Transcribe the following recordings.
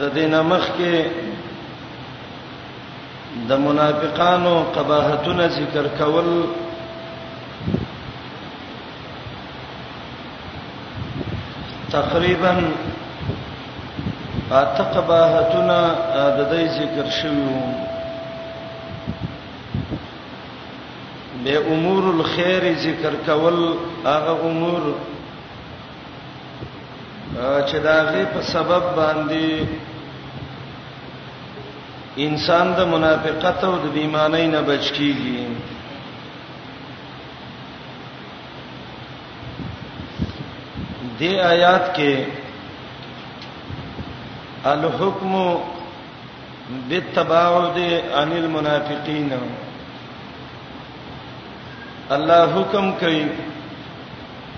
د دې نه مخکې د منافقانو قباحتونه ذکر کول تقریبا اته قباحتونه د دې ذکر شویو به امور الخير ذکر کول هغه امور چې دا غي په سبب باندې انسان د منافقت او د بیمانۍ نه بچ کیږي د آیات کې الحکم بالتباعد عن المنافقین الله حکم کوي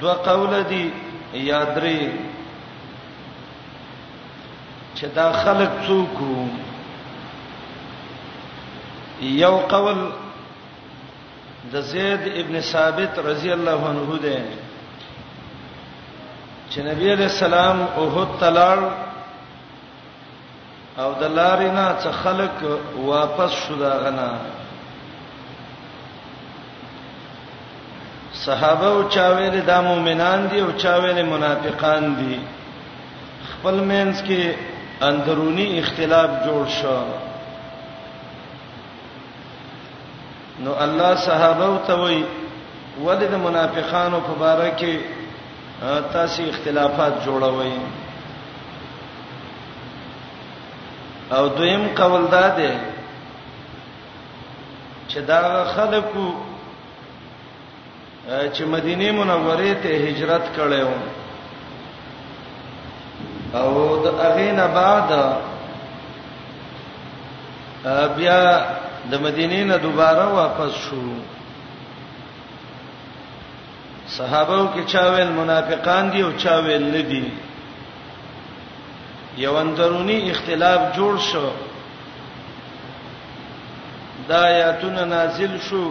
دو قول دي یا درې چې دا خلق څوک یو قول د زید ابن ثابت رضی الله عنه ده چې نبی علیہ السلام اوحد تلال او د لارې نه څه خلک واپس شو دا غنا صحابه او چا ویل دا مؤمنان دي او چا ویل منافقان دي خپل مینس کې اندرونی اختلاف جوړ شو نو الله صحابه ته وای ولې د منافقانو په باره کې تاسو اختلافات جوړوي او دویم قول دا دی چې دا خلکو چې مدینه منوره ته هجرت کړو او د هغه نه بعد بیا د مدینې نه دوباره واپس شو صحابه او کې چاویل منافقان دي او چاویل نه دي یو اندرونی اختلاف جوړ شو دا آیاتونه نازل شو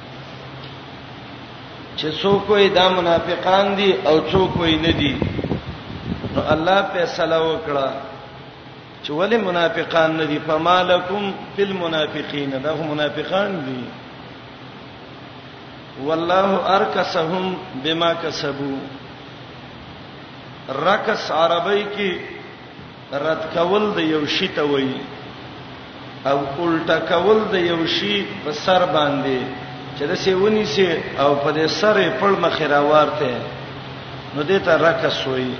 چې څوک یې دا منافقان دي او څوک یې نه دي نو الله فیصله وکړه چې ولې منافقان نه دي فمالکم فی المنافقین دا هم منافقان دي والله ارکسهم بما کسبوا رکس عربی کې رد کول د یو شی ته وایي او الټا کول د یو شی په سر باندې چې د سیونی سي او په دې سر په مخ راوارته نو دې ته رکس وایي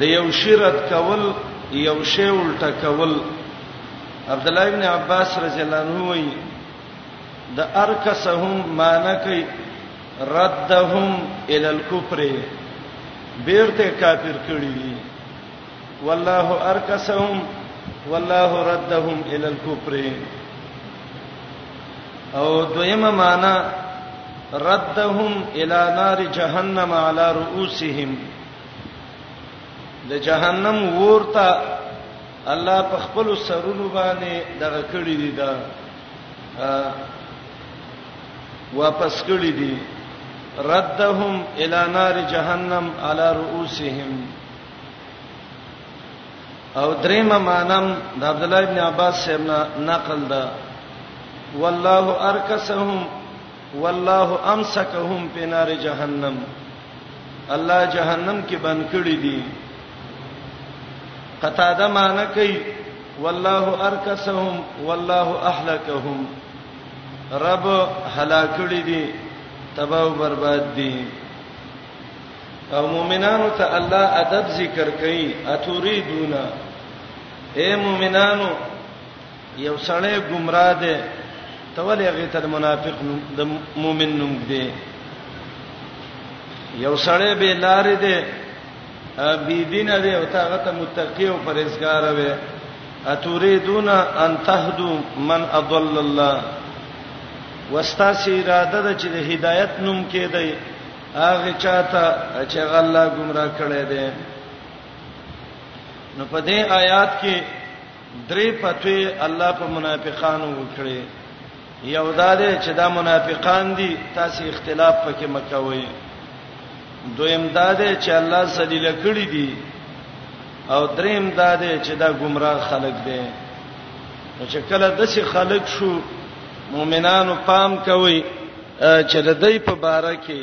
د یو شی رد کول یو شی الټا کول عبد الله ابن عباس رضی الله عنه وایي د ارکسهم معنی کوي ردهم ال الکفر بیرته کافر کړی دي والله ارکسهم والله ردهم ال الکفر او دویمه معنا ردهم الى نار جهنم على رؤوسهم د جهنم ورته الله په خپل سرونو باندې دغه کړی دی دا واپس کړی دي ردهم الى نار جهنم على رؤوسهم او دریم مانم د عبد الله ابن عباس سیمنا نقل ده والله ارکسهم والله امسکهم په نار جهنم الله جهنم کې بند کړی دي قتاده معنی کوي والله ارکسهم والله اهلكهم رب هلاکړي دي تباہ او برباد دي او مؤمنانو ته الله ادب ذکر کوي اتوري دونا اے مؤمنانو یو سړی گمراه دی ته ولې هغه ته منافق نوم د مؤمن نوم دی یو سړی به لارې دی بی دین دی او تاغه ته متقی او پرهیزګار وي اتوریدون ان تهدو من اضل الله واستاسی اراده د چې د هدایت نوم کې دی هغه چاته چې الله گمراه کړي دي نو په دې آیات کې درې پتوې الله په منافقانو وکړي یو دا دی چې دا منافقان دي تاسو اختلاف پکې مکوئ دویم دا دی چې الله ذلیل کړی دي او دریم دا دی چې دا گمراه خلک دي نو چې کله داسې خلک شو مؤمنانو پام کوئ چې د دې په باره کې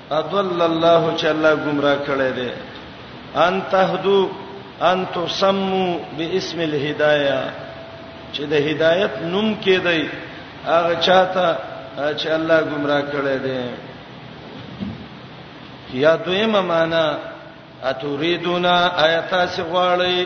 اضل الله چې الله گمراه کړي دي ان تهدو ان تسمو باسم الهدايه چې د هدایت نوم کې دی هغه چاته چې الله گمراه کړي دي یا دویمه معنا اتوریدونا آیات سغواړی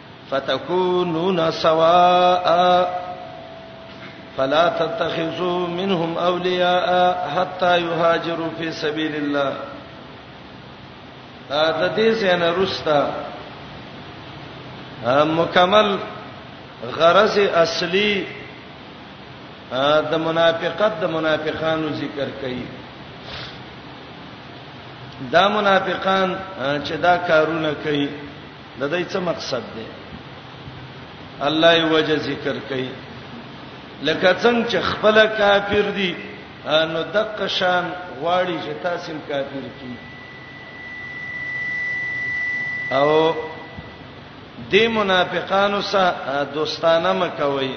فتكونون سواء فلا تتخذوا منهم اولیاء حتا یهاجروا فی سبیل الله دا د دې څنګه رستا مکمل غرض اصلي د منافقت د منافقانو ذکر کړي دا منافقان چې دا کارونه کوي د دې څه مقصد دی الله یې وجه ذکر کوي لکه څنګه چې خپل کافر دي نو دک شان غواړي چې تاسو هم کافر کی او د منافقانو سره دوستانه مکوي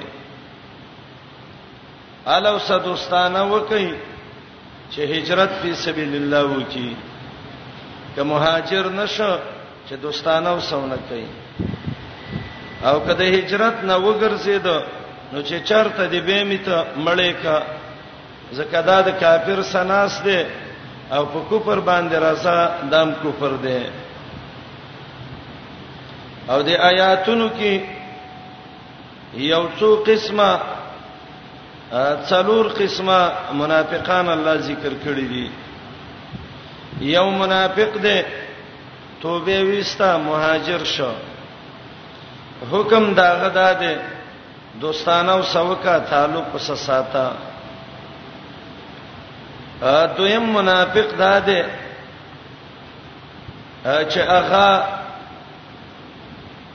الو سره دوستانه وکي چې هجرت فی سبیل الله وکي که مهاجر نشه چې دوستانه وسونه کوي او کله هجرت نه وګرځید نو چې چرته دی به میته مړې کا زکه دا د کافر سناس دی او په کوپر باندې راسا دام کوپر دی او د آیاتونو کې یو څو قسمه څلور قسمه منافقان الله ذکر کړی دي یو منافق دی توبه وستا مهاجر شو حکم دا غدا دی دوستانه او سوکا تعلق وسه ساته دویم منافق دا دی چې هغه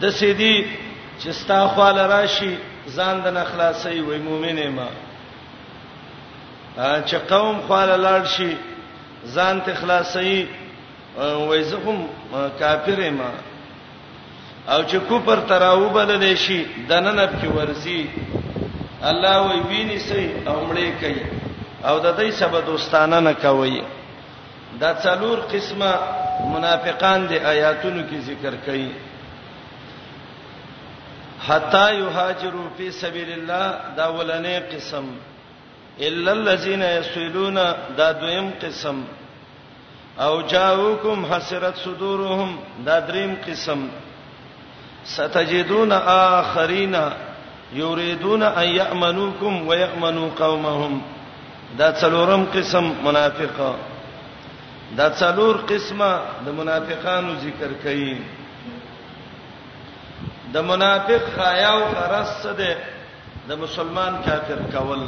د سیدی چې ستا خپل راشي ځان د نخلاصي وای مؤمنه ما چې قوم خپل لاړ شي ځان ته خلاصي وای زه هم کافر ما او چې کوپر تراو بلل شي دننه په ورزي الله وی ویني سي او مړې کوي او د دې سبب دوستانه نه کوي دا څلور قسمه منافقان دی آیاتونو کې ذکر کړي حتا یهاجروا فی سبیل الله دا ولنې قسم الا الذين يسلون دا دویم قسم او جاءوکم حسرت صدورهم دا دریم قسم ستجدون آخرین یریدون ان یامنوکم ویامنوا قومهم دا څلورم قسم منافق دا څلور قسمه د منافقانو ذکر کړي د منافق خایاو خرس ده د مسلمان کافر کول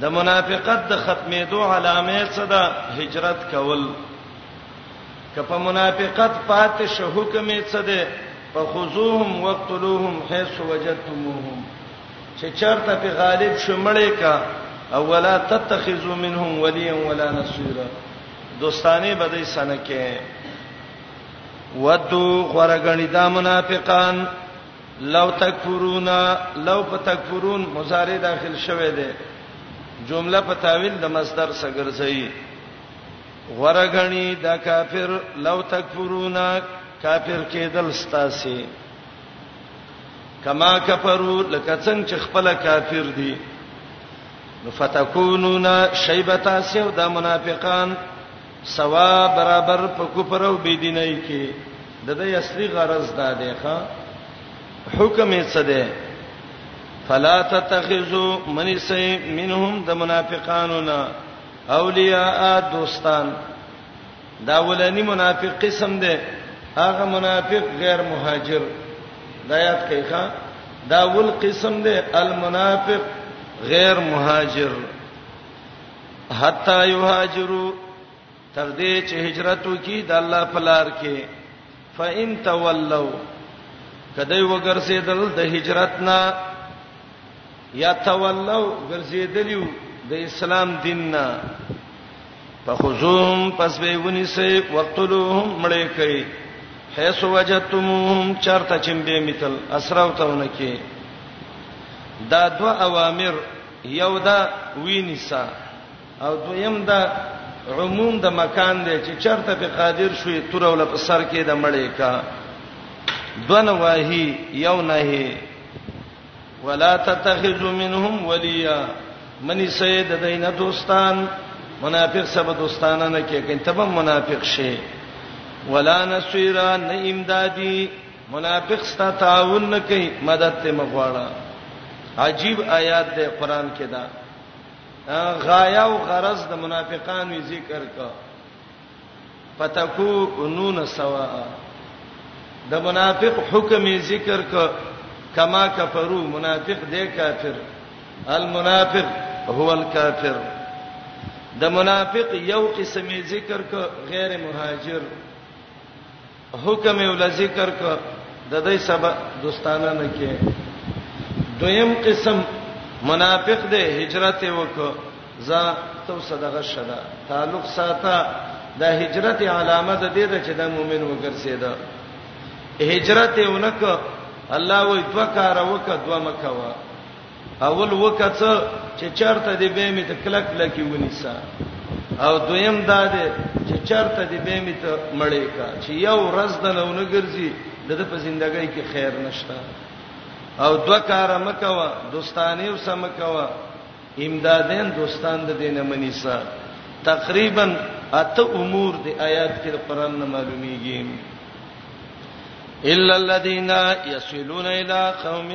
د منافقت د ختمېدو علامه څه ده هجرت کول کپه منافقت پات شه حکم څه ده فخذوهم وقتلوهم حيث وجدتموهم چې چرته په غالب شمړې کا او ولا تتخذوا منهم وليا ولا نصيرا دوستانه بدې سنه کې ودو غورګنی دا منافقان لو تکفرون لو په تکفرون مضارع داخل شوه دی جمله په تاویل د مصدر سره ګرځي ورغنی دا کافر لو تکفرون کافر کېدل ستاسي کما کفرو لکه څنګه چې خپل کافر دي نو فتكونون شیبتا سیو دا منافقان سوا برابر په کفر او بيدینۍ کې د دې اصلي غرض دا دی ښا حکم یې څه دی فلا تتخذو منی سي منهم د منافقانو نه اولیاء دوستان دا ولنی منافق قسم دی هغه منافق غیر مهاجر دا یاد کړئ ښا دا ول قسم دی المنافق غیر مهاجر حتا یهاجروا تر دې چې هجرت وکي د الله په لار کې فإن تولوا کدی وګرځیدل د هجرت نه یا تولوا ګرځیدلیو د اسلام دین نه فخذوهم پس به ونی سي وقتلوهم مړې کوي حيث وجدتموهم چرته چم به مثل اسراو تاونه کې دا دو اوامر یو دا ویني سا او دویم دا عموم د مکان دی چې چرته په قادر شوې تور ول په سر کې د مړې کا دون واهی یو نه ولا تتخذ منهم ولیا منی سید دین دوستان منافق سبا دوستانه نه کې کین تبه منافق شي ولا نسیرا نه امدادی منافق ستا تعاون نه کوي مدد ته مغواړه عجیب آیات دی قران کې دا غایا او غرض د منافقانو ذکر کا پتکو نون سوا د منافق حکم ذکر کا کما کفرو منافق دی کافر المنافق هو الکافر د منافق یو قسم ذکر کا غیر مهاجر حکم یې ول ذکر ک د دې سبا دوستانه نه کې دویم قسم منافق دی هجرت وکړه زه تو صدقه شدا تعلق ساته د هجرت علامه ده د چې د مؤمن وګرځید هجرت اونکه الله وې دوه کار وکړه دوه مکوا اول وکڅ چې چرته دې به می ته کلک لکی ونیسا او دویم دا دې چې چرته دې به می ته مړې کا چې یو ورځ د نهونه ګرځي د په ژوندۍ کې خیر نشته او دو کار مکوا دوستانی او سمکوا امدادین دوستان د دینه منیسا تقریبا اته امور دی آیات کې قرآن نه معلومیږي الا الذين يصلون الى قوم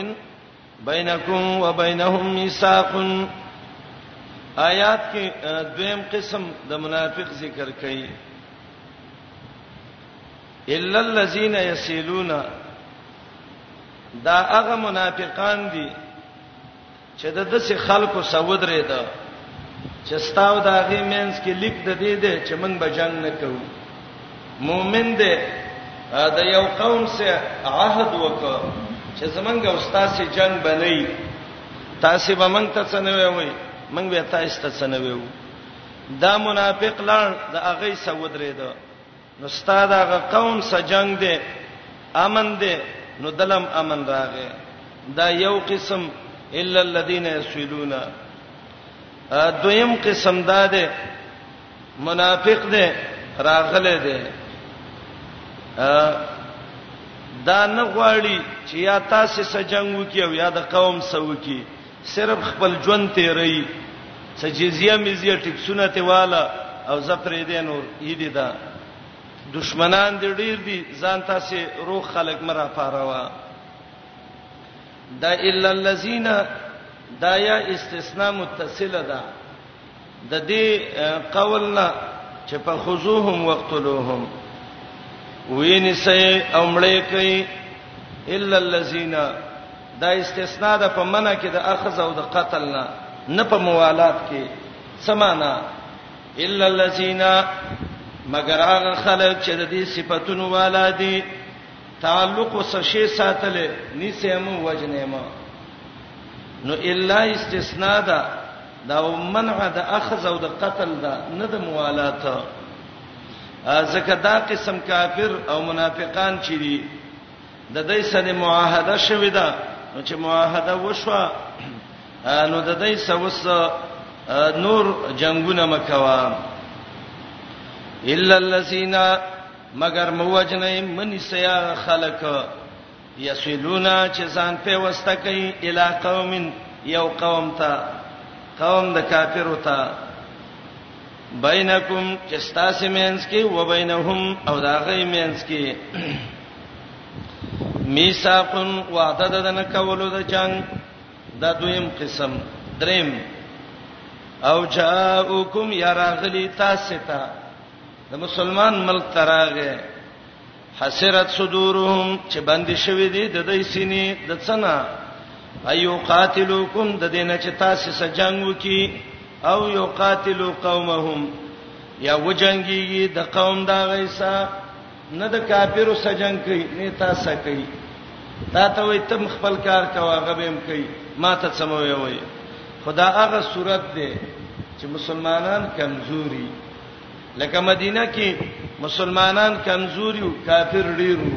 بینکم وبینهم میثاق آیات کې دویم قسم د منافق ذکر کړي الا الذين يسيلون دا هغه منافقان دي چې د دسه خلکو سود رې ده چې ستاو داغي مینس کې لیک د دې ده چې موږ به جنگ نه کوو مؤمن دی د یو قوم سره عهد وکړ چې زمونږ او تاسو جنگ بنئ تاسو به مونږ ته څه نه وایي مونږ به تاسو ته څه نه وایو دا منافق لړ د هغه سودرې ده نو استاد هغه قوم سره جنگ دی امن دی نو دلم امن راغې دا یو قسم الا الذين يسولون دویم قسم دا ده منافق دی راغله دی دا نه غواړي چې یا تاسو سره جنگ وکي او یا د قوم سره وکي صرف خپل ژوند تیري چې جزیه مزیه ټیکسونه ته والا او زپرې دې نور یې دي دا دشمنان دې ډیر دي ځان تاسو روح خلق مرا پاروا دا الا الذين دا یا استثناء متصله ده ددې قول نه چې په خذوهم وقتلوهم ویني سي او مړې کوي الا الذين دا استثناء ده په منع کې د اخذ او د قتل نه نه په موالات کې سمانا الا الذين مگر هغه خلک چې د دې صفاتونو والا دي تعلق وسشي ساتل نيسه مو وجنه مو نو الا استثناء ده دا منع د اخذ او د قتل دا نه د موالات ځکه دا قسم کافر او منافقان چې دي د دې سره معاهده شوې ده نو چې معاهده وشوه نو د دې سوس نور جنگونه مکوا الا الذين مگر موجنه منی سیا خلق یسلونا چې ځان په وسته کوي الی قوم یو قوم ته قوم د کافرو ته بینکم چې تاسو مینس کې و بینهم او دا غي مینس کې میثاقن وعده د نه کولو د جنگ دا دویم قسم دریم او جاءکم یراغلی تاسو ته د مسلمان ملک تراغه حسرت صدورهم چې باندې شوی دی د دې سینې د څنا ايو قاتلوکم د دینه چې تاسو سره جنگ وکي او یو قاتلو قومهم یا وجنګي د قوم دا غیسا نه د کافرو سره جنگ کوي نه تاسو کوي دا ته وي تم خپل کار کوا غبم کوي ما ته سموي وي خدا هغه صورت ده چې مسلمانان کمزوري لکه مدینه کې مسلمانان کمزوري او کافر ډیرو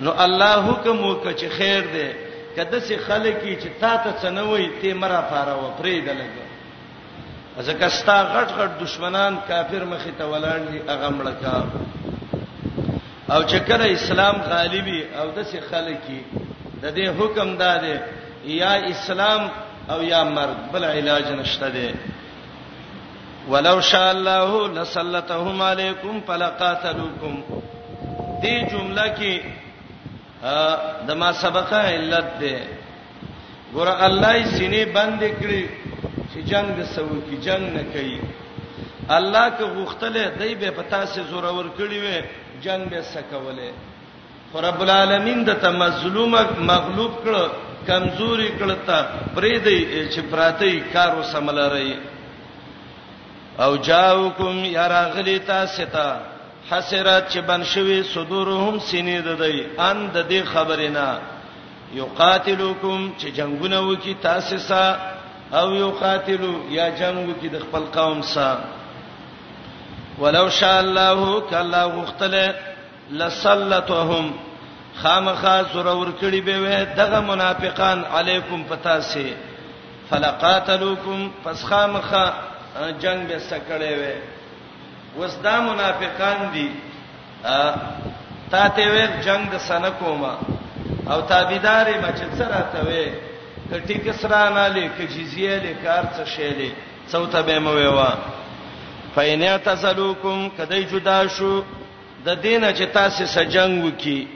نو الله حکم وکړ چې خیر دی کده سي خلک چې تا ته څنوي ته مرا پاره و پرې دلګو ځکه ستا غټ غټ دشمنان کافر مخې ته ولاړ دي هغه مړکا او چې کله اسلام غالبي او د سي خلک د دې حکم داده یا اسلام او یا مرګ بل علاج نشته دی ولو شاء الله لسلطهم علیکم فلقاتلوکم دې جمله کې د ما سبقه علت ده ګور الله یې سینې بند کړې چې جنگ د سو کې جنگ نه کوي الله که غوښتله دای به پتا سي زورور کړی وي جنگ به سکوله خو رب العالمین د ته مظلوم مغلوب کړ کمزوري کړ ته پرې دی چې پراتی کار وسملري او جاءکم یراغلی تاسو ته حسرات چې بن شوي صدورهم سینې د دی ان د دې خبرې نه یقاتلوکم چې جنگونه وکي تاسو سره او یقاتلو یا جنگ وکي د خپل قوم سره ولو شاء الله کله غختله لسلتهم خامخا زورور کړي به وي دغه منافقان علیکم پتا سي فلقاتلوکم پس خامخا جنگ به سکړې وي وسدا منافقان دي تا ته ویل جنگ د سنه کوما او تابعداري مچ سره ته وي کټی کسرا نه لیک جزیه لیکار څه شیلې څوته به مو ویوا فینه تسلوکم کدی جدا شو د دې نه چې تاسو سره جنګ وکړي،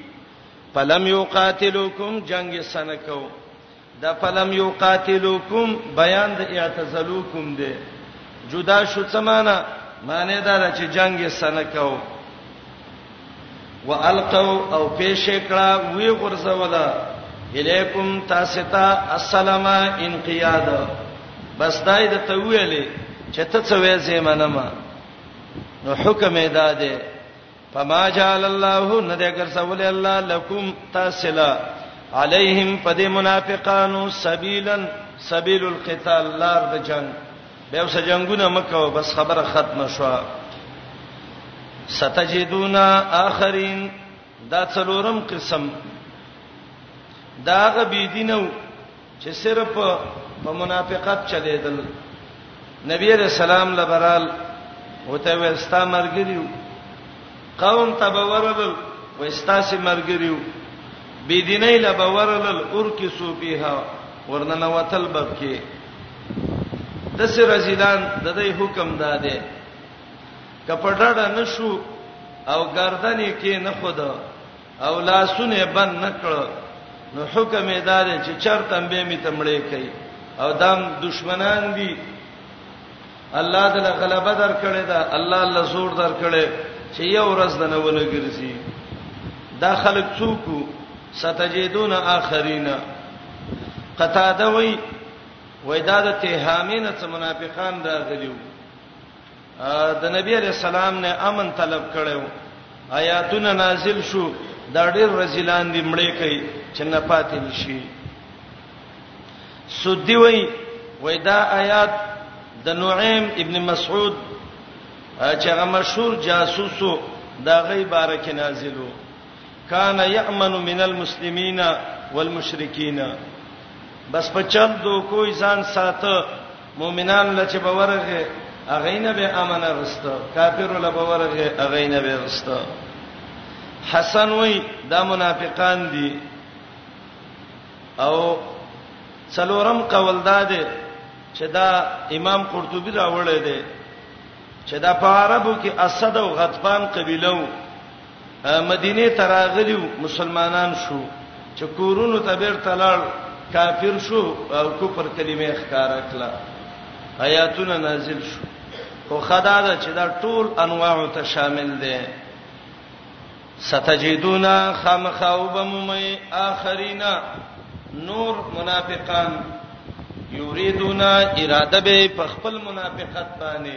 فلم یقاتلوکم جنګ یې سره نه کو. دا فلم یقاتلوکم بیان د اعتزلوکم دی، جدا شو، څه معنی؟ معنی دا ده چې جنګ یې سره نه کو. والقوا او پیش یې کړه، وی غورځوله، الیکم تاسو ته السلام انقیاد، بس دای د ته ویلې چې ته څه وې زه یې منم. نو حکم ادا ده فما جعل الله ندی ګرځول الله لكم تاسلا عليهم فد منافقانو سبيلا سبيل القتال لار د جنگ به اوس جنگونه مکه بس خبره ختمه شو ستجدون اخرين دا څلورم قسم داغه بيدینو چې صرف په منافقت چلیدل نبی علیہ السلام لبرال وته وستا مرګریو قوم تبورل وستا سي مرګریو بيدینه لبورل اور کی سوبیها ورننه وتل باب کې د سر رزیدان د دې حکم داده کپړډا نشو او گردنې کې نه خود او لاسونه بند نکړو نو حکم یې دار چې چرته به می تمړې کوي او دام دشمنان دي الله تعالی غلبه در کړی دا الله الله زور در کړی چې یو ورځ د نه ولګرځي دا خلک څوک ستجدون اخرین قتاده وی وای دا د تهامین څخه منافقان راغلیو د نبی علی السلام نه امن طلب کړو آیاتونه نازل شو دا ډېر رزلان دی مړې کوي چې نه پاتې نشي سودی وای وای دا آیات د نعیم ابن مسعود چې هغه مشهور جاسوسو دا غي بارک نازلو کان یامن من المسلمین والمشرکین بس په چل دو کوئی ځان ساته مؤمنان له چې باورغه اغینه به امن رستو کافر له باورغه اغینه به رستو حسن وای دا منافقان دي او څلورم قول دا دی چې دا امام قرطبي راوړی دی چې دا په عربو کې اسد او غطفان قبيله وو مدینې ته راغلیو مسلمانان شو چې کورونو ته بیرته لاړ کافر شو او کفر کلمه ښکارا کړه آیاتونه نازل شو او خدا دا چې دا ټول انواع ته شامل دي ستجدونا خامخاوبمومي اخرینا نور منافقان یریدونا اراده به په خپل منافقت باندې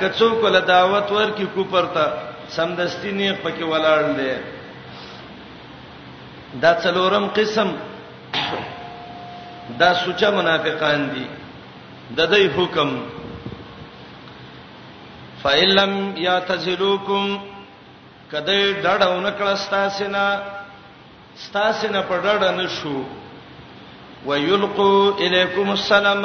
که څوک له دعوت ورکی کوپر ته سمدستی نیغ پکې ولاړ دی دا څلورم قسم دا سوچا منافقان دي د دې حکم فإلم يعتزلوكم کده ډډونه کړه ستاسینا ستاسینا په ډډه نشو ويلقوا اليكم السلام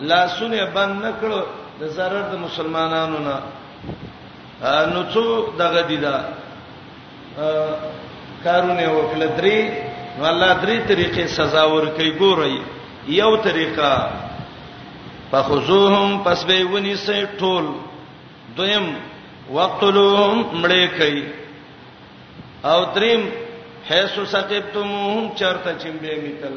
لاسونه بند نکړو د zarar د مسلمانانو نه نو څو دغه دي دا کارونه وکړه درې نو الله درې طریقې سزا ورکړي ګوري یو طریقه فخذوهم پس به ونی سه ټول دویم وقتلوهم مړې کوي او دریم حيث سقبتموهم چرته چمبه میتل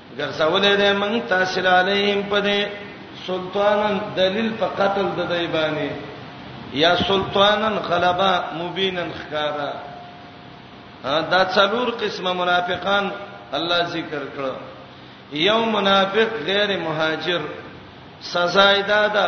ګرځولې ده موږ تاسو علیهم په دې سلطانن دلیل په قتل د دی باندې یا سلطانن غلبا مبینن خکارا دا څلور قسمه منافقان الله ذکر کړ یو منافق غیر مهاجر سزا ایدا ده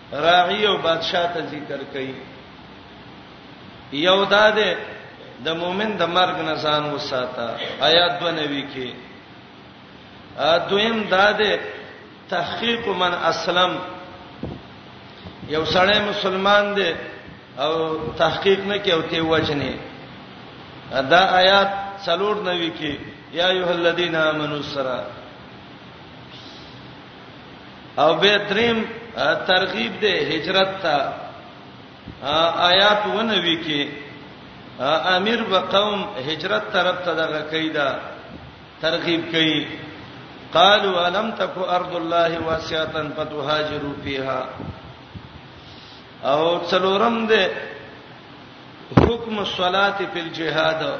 راعی او بادشاہ ته ذکر کوي یو داده د مؤمن د مرګ نه ځان وساته آیات 92 کې ا دویم داده تحقیق من اسلم یو سړی مسلمان دی او تحقیق نه کوي او ته وجنه دا آیات څلور نوي کې یا ایه الذین آمنو سرا او به دریم ترغیب ده هجرت ته آیات ونوي کې امیر به قوم هجرت طرف ته دغه کیدا ترغیب کوي قالوا الم تک ارض الله واسعه فتهاجروا فيها او څلورم ده حکم الصلاه فی الجهاد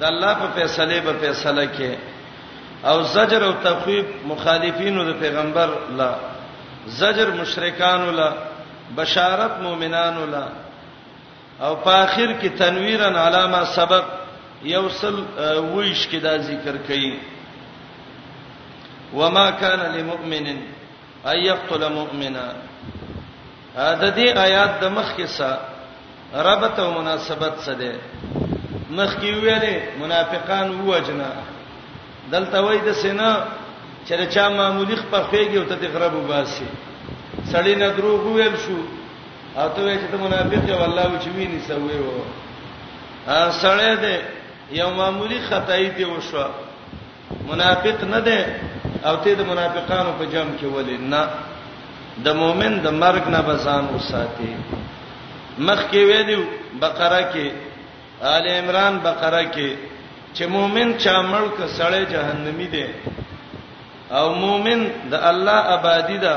د الله په فیصله به فیصله کې او زجر او تخویب مخالفینو د پیغمبر لا زجر مشرکانو لا بشارت مؤمنانو لا او په اخر کې تنویرن علامه سبق یوصل ویش کې دا ذکر کړي وما كان لمؤمن ان يقتل مؤمنا د دې آیات د مخکې سره ربط او مناسبت څه ده مخکې ویلې منافقان ووجنا دلته وای د سینا چې چا معمولی خپل خوېږي او ته د غرب وباسي سړی نه دروغ ویل شو او ته وای چې ته منافق یې والله و چې ویني سوي وو سړی دې یو معمولی خدای دې وشو منافق نه دی او ته د منافقانو په جام کې ولې نه د مؤمن د مرګ نه بزان وساتي مخ کې ویلو بقره کې آل عمران بقره کې چې مؤمن چا مړ ک سړی جهنمی دی او مؤمن د الله آبادی ده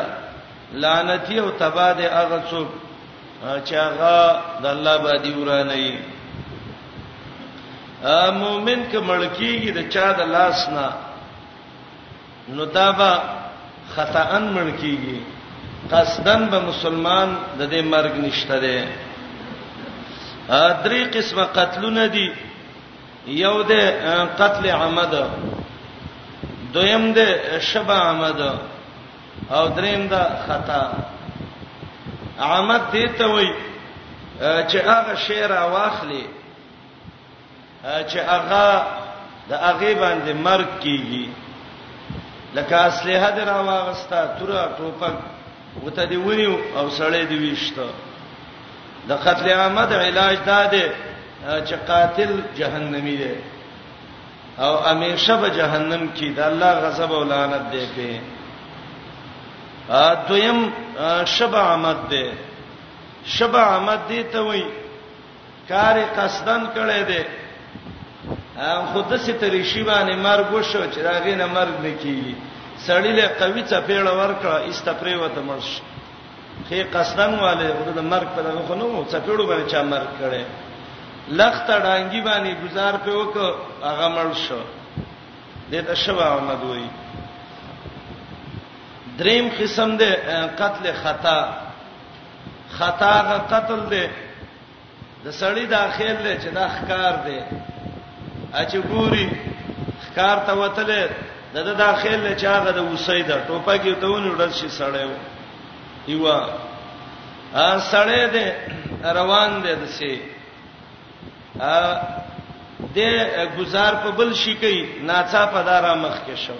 لعنتی او تبا ده هغه څوک چې هغه د الله باندې ورانه یې مؤمن ک ملکیږي د چا د لاس نه نو دا به خطا ان ملکیږي قصدن به مسلمان د دې مرګ نشته ده درې قسمه قتلونه دي یو د قتل عمد دویم د شبع عمد او دریم دا خطا عامت دې ته وای چې هغه شعر واخلي چې هغه د هغه باندې مرګ کیږي لکه اصله حاضر واغستا تر ټوپک وته دی ونیو او سړی دی ویشته د قتل عامد علاج دا دی چې قاتل جهنمی دی او همیشه به جهنم کې د الله غضب او لعنت دی په ا دویم شبع عمد دی شبع عمد دی ته وای کار قصدن کړي دی ام خود سي ترې شی باندې مرګ وشو چې راغې نه مرګ نکېږي سړی له قوي چپېړه ورکړه استپریوته مرش خې قصدن والے ور د مرګ په دغه خنو څپېړو باندې چا مرګ کړي لخت ډانګي باندې گزار په وک هغه مړ شو دته شوا احمد وای دریم قسم ده قتل خطا خطا غ قتل ده د سړی دا خیال دی چې دا ښکار دی اچ ګوري ښکار ته وتله د د دا خیال دی چې هغه د وسی دا ټوپک یو ته ونی وړل شي سړیو ایوا ا سړی دی روان دی د سي ا د گزار په بل شي کوي ناڅاپه دارا مخ کې شو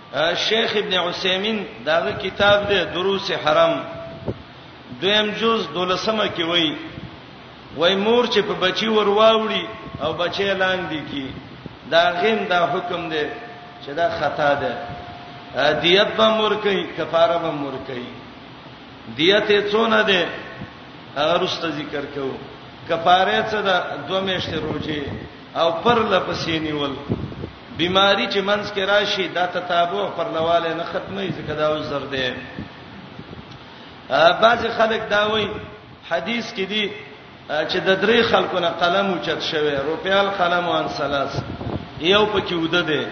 شیخ ابن عثیمین داغه کتاب دی دروس حرم دویم جز دولسمه کې وای وای مور چې په بچي ورواوړي او بچي لاندې کی دا غیم دا حکم دی چې دا خطا ده دیت به مور کوي کفاره به مور کوي دیت یې څونه ده هغه رسته ذکر کوو کفاره څه ده دوه میاشتې روزي او پر لپسې نیول بیماری چې منځ کې راشي دا تتابع پر لواله نه ختمي ځکه دا وزر دی بعض خلک دا وایي حدیث کې دی چې د درې خلکو نه قلم اوچت شوی روپیال قلم وان سلاس یو پکې وده دی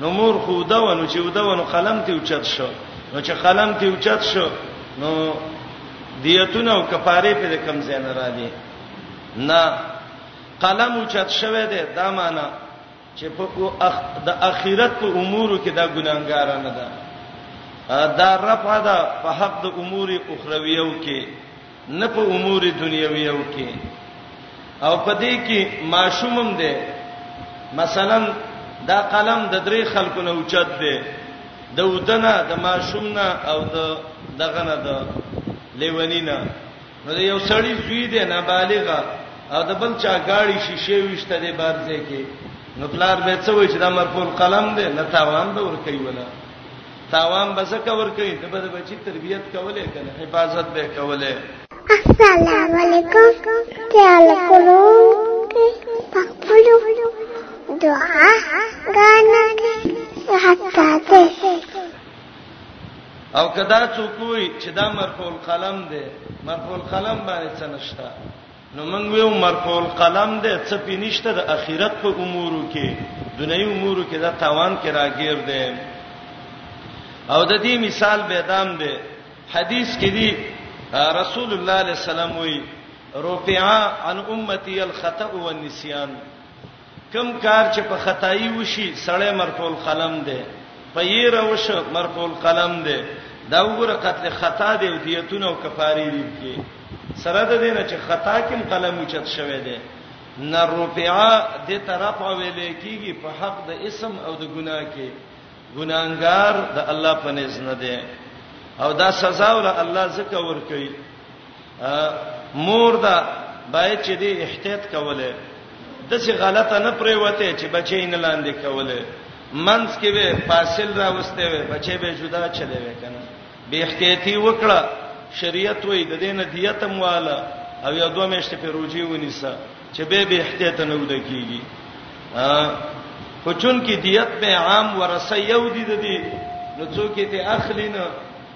نو مور خو دا ونه چې وده ونه قلم ته اوچت شو نو چې قلم ته اوچت شو نو دیتونه او کفاره په کم ځای نه را دي نه قلم اوچت شوی دی دا معنی چې په اخ د اخرت په امور کې دا ګناګار نه ده دا رفع ده په حق د امور اخرویو کې نه په امور دنیویو کې او په دې کې معشومم ده مثلا دا قلم د درې خلکو نه اوچت دی د ودنه د معشوم نه او د دغه نه د لیونی نه نو د یو سړی زوی دی نابالغ او د بل چا گاڑی شیشه وشته دی بارځه کې نو پلار به څه وای چې دا مرفوع قلم دی نه تاوان به ور کوي ولا تاوان به څه کور کوي د بده بچی تربیت کولې کنه حفاظت به کولې السلام علیکم تعال کولو پخپلو دعا غانا کې حتا ته او کدا څوک وي چې دا مرفوع القلم دی مرفوع القلم باندې څه نشته نو موږ ویو مرفوع القلم دی څه پې نشته د اخرت په امورو کې دنیوي امورو کې دا تاوان کې راګیر دی او د دې مثال به دام دی حدیث کې دی رسول الله علیه السلام وی رفع عن امتی الخطأ والنسیان کوم کار چې په خطايي وشي سړی مرفوع القلم دی، په يېره وشو مرفوع القلم دی، دا وګوره قتل خطا دی او ديتونه او کفارې دي پکې، سره د دې نه چې خطا کې هم قلم اوچت شوی دی، نه رفعه دې ته رفع ویل کېږي په حق د اسم او د ګناه کې، ګناهګار د الله په نزد نه دی او دا سزا ول الله ځکه ور کوي. مور دا باید چې دې احتیاط کوله د څه غلطه نه پریوته چې بچی نه لاندې کوله منس کې به فاصل راوسته وي بچی به جدا چلے وي کنه به احتیاطي وکړه شریعت وې د دې نه دیت مواله او یو دوه میاشتې په روجي ونیسه چې به به احتیاط نه ود کیږي خو چون کې دیت به عام ورثه یو دي د دې نو څوک ته اخلي نه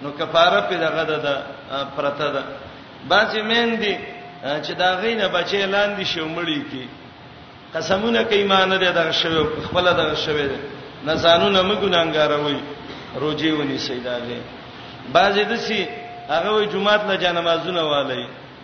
نو کفاره په دغه ده پرته ده بعضی مېندې چې دا غینه بچی لاندې شو مړی کی قسمونه کوي مان نه دغه شوی خپل دغه شوی نه ځانونه مګونانګاروي روجي ونی سیداله بعضی دسی هغه جمعات له جنمازونه والی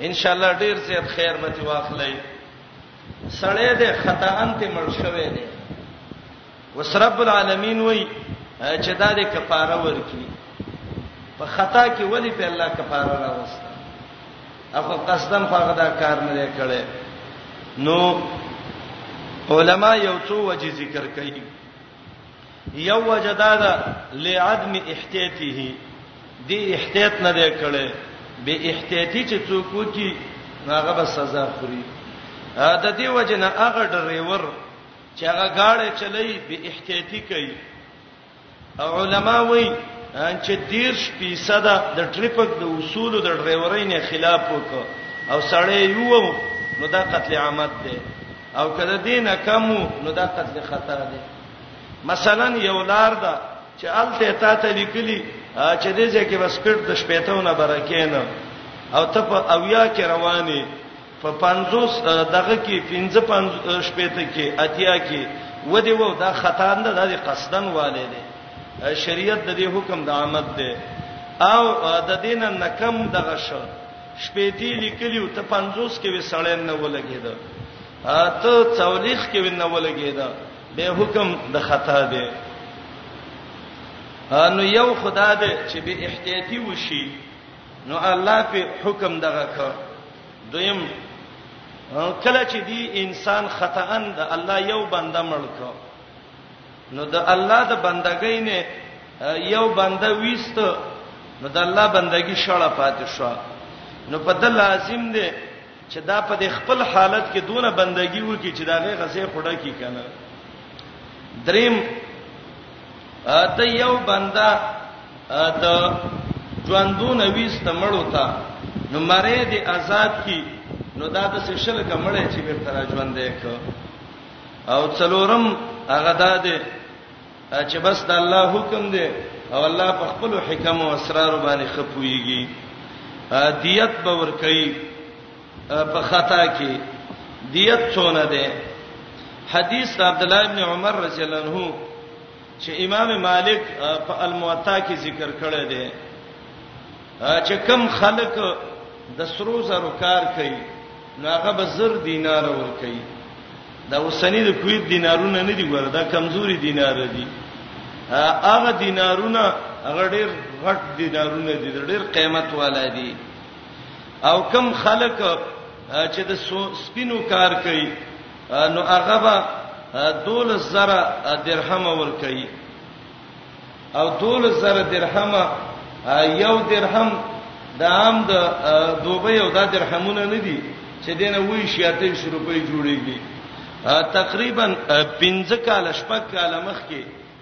ان شاء الله ډیر زیات خیر به تی واخلای سړی دې خطا انت مړ شوی دی وس رب العالمین وای چې دا دې کفاره ورکی په خطا کې ولی په الله کفاره راوسته اخو قصدن خو غدا کار نه کړي نو علما یو څو وجې ذکر کوي یو وجدا ده لعدم احتیاطه دی احتیاط نه دی کړي به احتیاطي چې څوک وکی هغه به سزا خوري د دې وجنه هغه ډرایور چې هغه گاډي چلای به احتیاطي کوي علما وایي چې 10% د ټریفک د اصول د ډرایورۍ نه خلاف وکړ او سړی یو نو دا قتل عامت دی او کله دینه کم نو دا قتل خطا دی مثلا یو لار ده چې الته تا ته لیکلی چې دې ځکه بس پټ د شپېتهونه برکینه او ته په اویا کې رواني په 50 دغه کې 55 شپېته کې اتیا کې ودی وو دا خطا نه ده د قصدن والي دي شریعت د دې حکم د عامت دی او د دینه نکم دغه شو شپېتی لیکلی او ته 50 کې وسړین نه ولګید ته څولېخ کې ونه ولګېدا به حکم د خطا دی نو یو خدا دی چې به احتیاطي وشي نو الله په حکم دغه کا دویم کله چې دی انسان خطا اند الله یو بنده ملک نو د الله د بندګۍ نه یو بنده ویست نو د الله بندګي شړه پاتې شو نو په د لازم دی چې دا په دې خپل حالت کې دونه بندګي وکي چې داغه غزه خړه کی کنه دریم د یو بندا د ژوندونه ویست مړو ته نو مړې د آزاد کی نو دا د سشل کمړې چې بیرته را ژوندې ک او څلورم هغه دا ده چې بس د الله حکم دی او الله په خپل حکم او اسرار باندې خپويږي دیت به ور کوي په خطا کې دیت څونه ده حدیث عبد الله ابن عمر رضی الله عنه چې امام مالک په الموطا کې ذکر کړی دی چې کم خلک د سرو زرو کار کوي نو هغه به زر دینار ورکړي دا اوسنی د کویت دینارونه نه دی ګور دا کمزوري دینار دي هغه دینارونه هغه ډیر غټ دینارونه دي ډیر قیمت والا دي او کم خلک چې د سپینو کار کوي نو هغه به دول زره درهم ور کوي او دول زر درهم یو درهم د عام د دوبه یو د درهمونه نه دي چې دینه وی شي اته روپۍ جوړیږي تقریبا 15 کال شپږ کال مخکې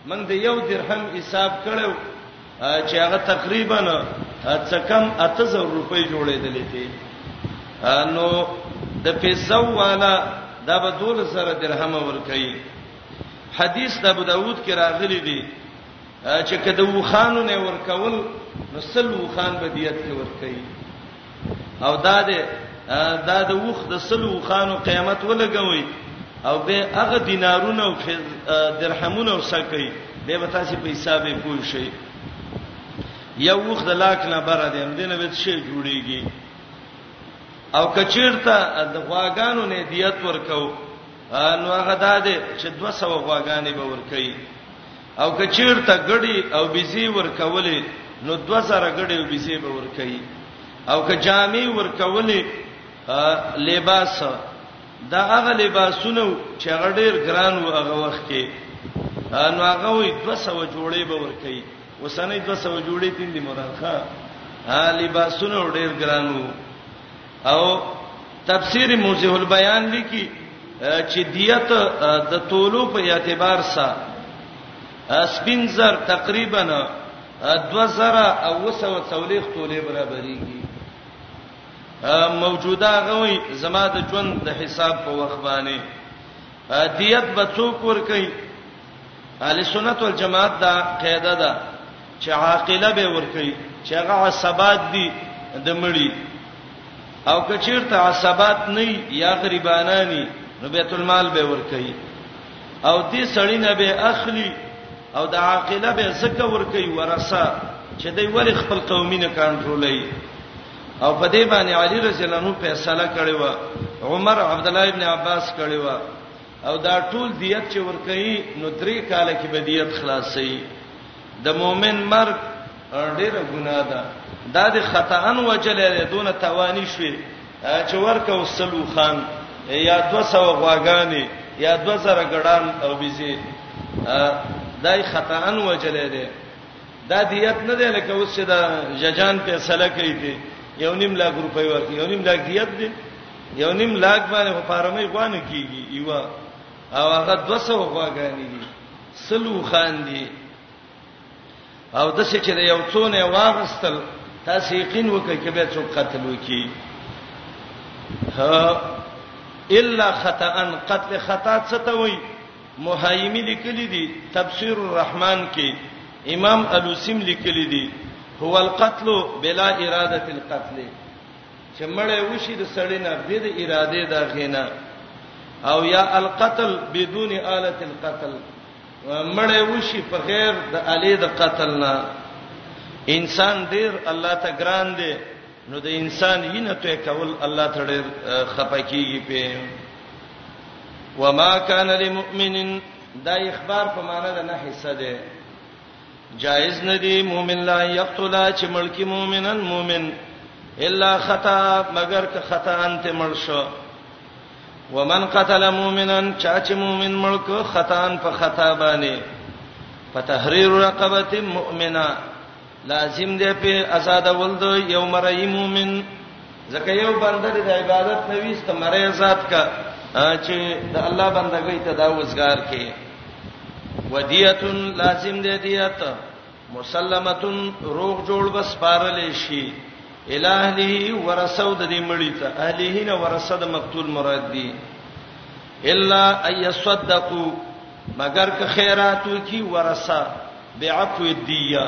موږ د یو درهم حساب کړو چې هغه تقریبا څه کم 8000 روپۍ جوړېدلې دي نو د پیسو والا دا به دول سره درهم ور کوي حدیث د ابو داود کې راغلی دی چې کده وخانو نه ورکول نو سل وخان به دیت کې ورکړي او دا د دا د وخ د سل وخانو قیامت ولګوي او به هغه دینارونه او درهمونه وسکي به به تاسو په حساب پوه شئ یو وخت د لاک نه بره دی هم دینه وڅ شي جوړیږي او کچیرته د غواګانو نه دیت ورکاو نو هغه دا دی چې 200 غواګانې به ورکړي او کچیرته غړي او بيزي ورکولې نو 2000 غړي او بيزي به ورکړي او که جامې ورکولې لباس دا هغه لباسونه چې هغه ډیر ګران و هغه وخت کې نو هغه وي 200 جوړې به ورکړي وسنې 200 جوړې تین دي مراد ښا لباسونه ډیر ګران وو او تفسیر موزه البیان لیکي چې دیت د تولو په اعتبار سره سپینزر تقریبا 2000 او 240 تولې برابرېږي موجوده غوي زما د ژوند د حساب په وخت باندې دیت به څوک ور کوي اهل سنت والجماعت دا قاعده ده چې عاقله به ور کوي چې هغه عصبات دي د مړی او کچیرته عصبات نه یا غریبانانی نو بیت المال به ور کوي او دې سړی نه به اخلي او د عاقله به زکه ور کوي ورثه چې دوی ول خپل قومي نه کنټرولوي او په دې باندې علي رضی الله عنه فیصله کړې و عمر عبد الله ابن عباس کړې و او دا ټول دیت چې ور کوي نو درې کال کې به دیت خلاصي د مؤمن مرګ ډیره ګناه ده دا د خطا ان وجلې دونه توانی شوي چې ورکه وسلو خان یا 200 غواګانی یا 2000 غډان او بيزي دای خطا ان وجلې ده دا دیت نه ده لکه اوس چې دا ججان فیصله کوي دي یو نیم لاک روپۍ ورکړي یو نیم لاک دیت دي یو نیم لاک باندې په فارمې غوانه کیږي یو او هغه 200 غواګانی دي سلو خان دي او د څه چې یو څونه واغستل تاسو یقین وکړئ چې به څوک قتل وکړي ها الا خطا قتل خطا څه ته وایي مهایمی لیکلی دي تفسیر الرحمن کې امام الوسیم لیکلی دي هو القتل بلا اراده القتل چې مړې وشي د سړی نه به د اراده دا غینا او یا القتل بدون آلت القتل مړې وشي په غیر د الی د قتل نه انسان ډیر الله ته ګران دی نو د انسان وینه ته کول الله ته ډیر خپکیږي په وما كان لمؤمن دا اخبار په معنا ده نه حصہ ده جائز ندی مومن لا یقتل چې ملکی مومنن مومن الا خطا مگر که خطا انت مل شو ومن قتل مومنا چا چې مومن ملک خطان په خطا باندې فتحرير رقبه مؤمنه لازم دی په آزاد ولد یو مرئی مومن ځکه یو بنده د عبادت نه ویسته مری ذات کا چې د الله بندګۍ ته دا وزګار کې ودیت لازم دی دیت مسلمتون روغ جوړ بس پارلې شي الہلی ورسو د دې مړی ته اهلیه نه ورسه د مقتول مراد دی الا ايصدقوا مگر که خیراتو کی ورسه بعفو الدیه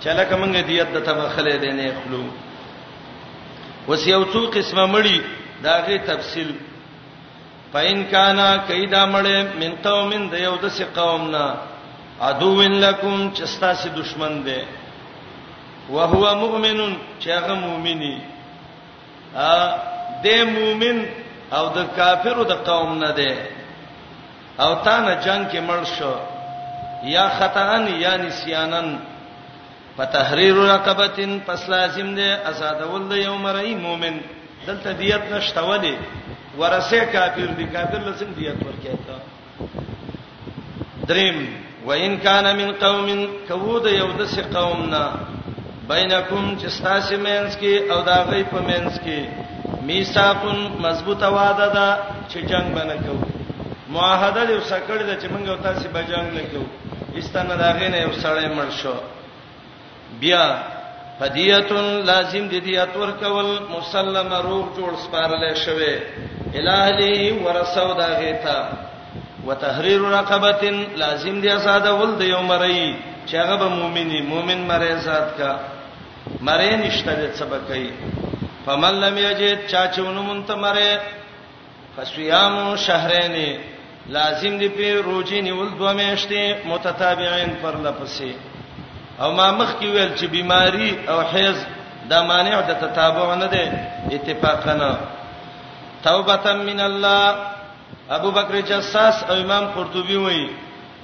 چلکه مونږ دیت د تبخله دینې خلو وس یو څو قسمه مړی داغه تفصیل پاین کانا کیدا مړې من قومن د یو دسه قوم نه عدوین لکم چې ستاسو دشمن دی وهو مؤمن چې هغه مؤمنی ا د مؤمن او د کافرو د قوم نه دی او تا نه جنگ کې مړ شو یا خطأن یا نسیانن فتحرير رقبتين پس لازم دی آزادول د یو مرئی مؤمن دلته دیت نشته ولی ورسه کافر دی کافر لسم دیت ورکیته دریم وان کان من قوم کود یو د سی قومنا بینکم چې تاسو مینس کې او دا غي په مینس کې میثاقن مضبوطه وعده ده چې جنگ باندې کوو معاهده یې وسکړه چې موږ تاسو به جنگ نه کوو استنه داغه نه یو سړی مړ شو بیا فدیتون لازم دي دی اتور کول مسلم روح جوړ سپارل شوی الہلی ورسو دا غیتا وتحریر رقبه لازم دي آزاد ول د یو مری چې هغه به مؤمنی مؤمن مری ذات کا مری نشته د سبقای فمن لم یجد چا چونو مونته مری فصيام شهرين لازم دی په روزي نیول دوه میاشتې متتابعين پر لپسې او ما مخ کې ویل چې بیماری او حیض دا مانع د تتابع نه دی اتفاقا توبه من الله ابو بکر جساس او امام قرطبي وایي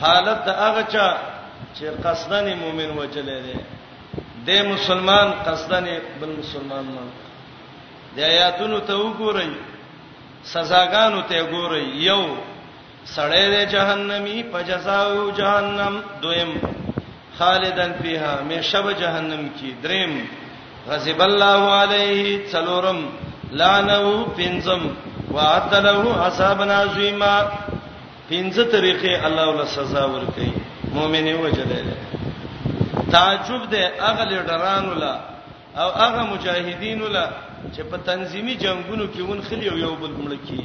حالت د هغه چا چې قصدن مؤمن وجلې دی د مسلمان قصدن بل مسلمان نه د آیاتونو ته وګورئ سزاګانو ته وګورئ یو سړی د جهنمی په جزاو جهنم دویم خالدن فیها مشب جهنم کی دریم غضب الله علیه څلورم لعنه پنځم وعد له عذاب عظیما پنځه طریقې الله ول سزا ور کوي مؤمنه وجلې تعجب ده هغه لیډرانو لا او هغه مجاهدینو لا چې په تنظیمی جنگونو کې ون خلی او یو بل مړ کی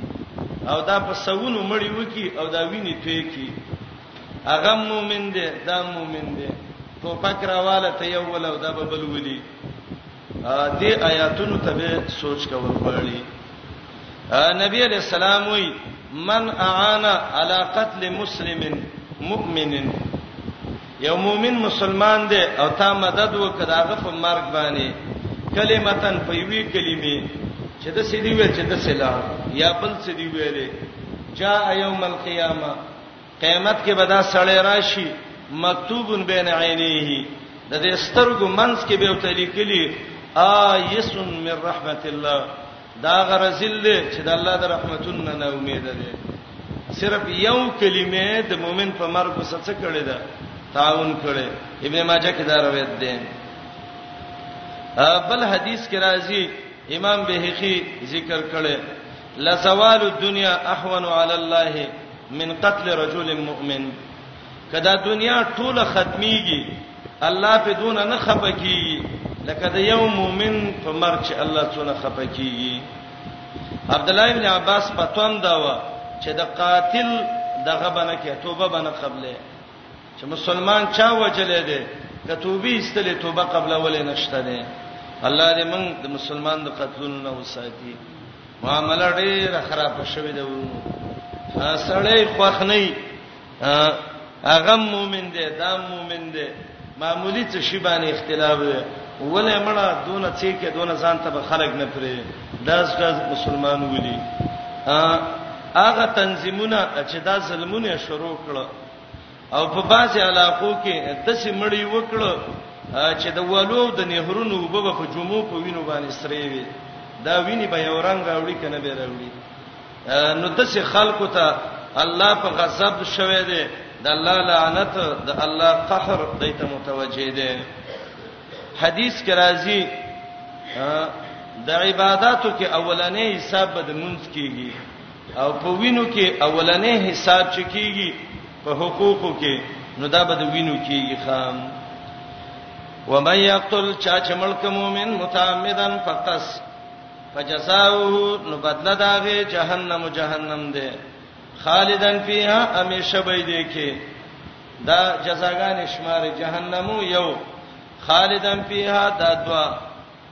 او دا په سونو مړی وکی او دا ویني توی کی هغه مؤمن ده دا مؤمن ده ټوپک راواله ته یو ول او دا بل ولي دې آیاتونو ته به سوچ کول غواړي نبی علیہ السلام وی من اعان علی قتل مسلم مؤمن یو مؤمن مسلمان دی او تا مدد وکړاغه په مرګ باندې کلمتن په یوې کلمې چې د سې دی ویل چې د سلا یا بل سې دی ویلې جاء یوم القیامه قیامت کې به دا سړی راشي مکتوبن بین عینیه د دې سترګو منځ کې به وته لیکلي آیسن من رحمت الله دا غرزل دی چې د الله د رحمتونو نه امید ده صرف یو کلمه د مؤمن په مرګ وسه څه کړی ده تعاون کړي ابن ماجه کې دا روایت ده بل حدیث کې راځي امام بهقي ذکر کړي لزوال الدنيا احون على الله من قتل رجل مؤمن کدا دنیا ټوله ختميږي الله په دون نه خپکیږي لکه د یو مؤمن په مرچ الله څونه خپکیږي عبد الله ابن عباس پتون دا و چې د قاتل دغه بنه کې توبه بنه قبله چې مسلمان چا وجلې دي کتوبې استلې توبه قبل ولې نشته دي الله دې موږ د مسلمان د قتلونو نه وساتي معاملې ډېره خراب شوې ده ورونو سړی خوخ نه هغه مؤمن دی دا مؤمن دی معمولی څه شی باندې اختلاف دی ولې مړه دون څه کې دون ځان ته خلق نه پرې داس داس مسلمان ولي هغه تنظیمونه چې دا ظلمونه شروع کړل او په باسي علاقو کې د سیمړی وکړو چې د والو د نهرونو وبو په جمعو په وینو باندې سرې وي دا ویني به یو رنگ راوړي کنه به راوړي نو د څه خلکو ته الله په غضب شوه دی د الله لعنت د الله قهر دایته متوجه دی حدیث کې راځي د عبادتو کې اولنې حساب به د منځ کیږي او په وینو کې اولنې حساب چې کیږي په حقوقو کې نو دا به د وینو کیږي خام و من یقتل چا چې ملک مؤمن متعمدن فقس فجزاؤه نو بدل داغه جهنم جهنم ده خالدن فیها همیشه به دې کې دا جزاګان شمار جهنم یو خالدن فیها دا دوا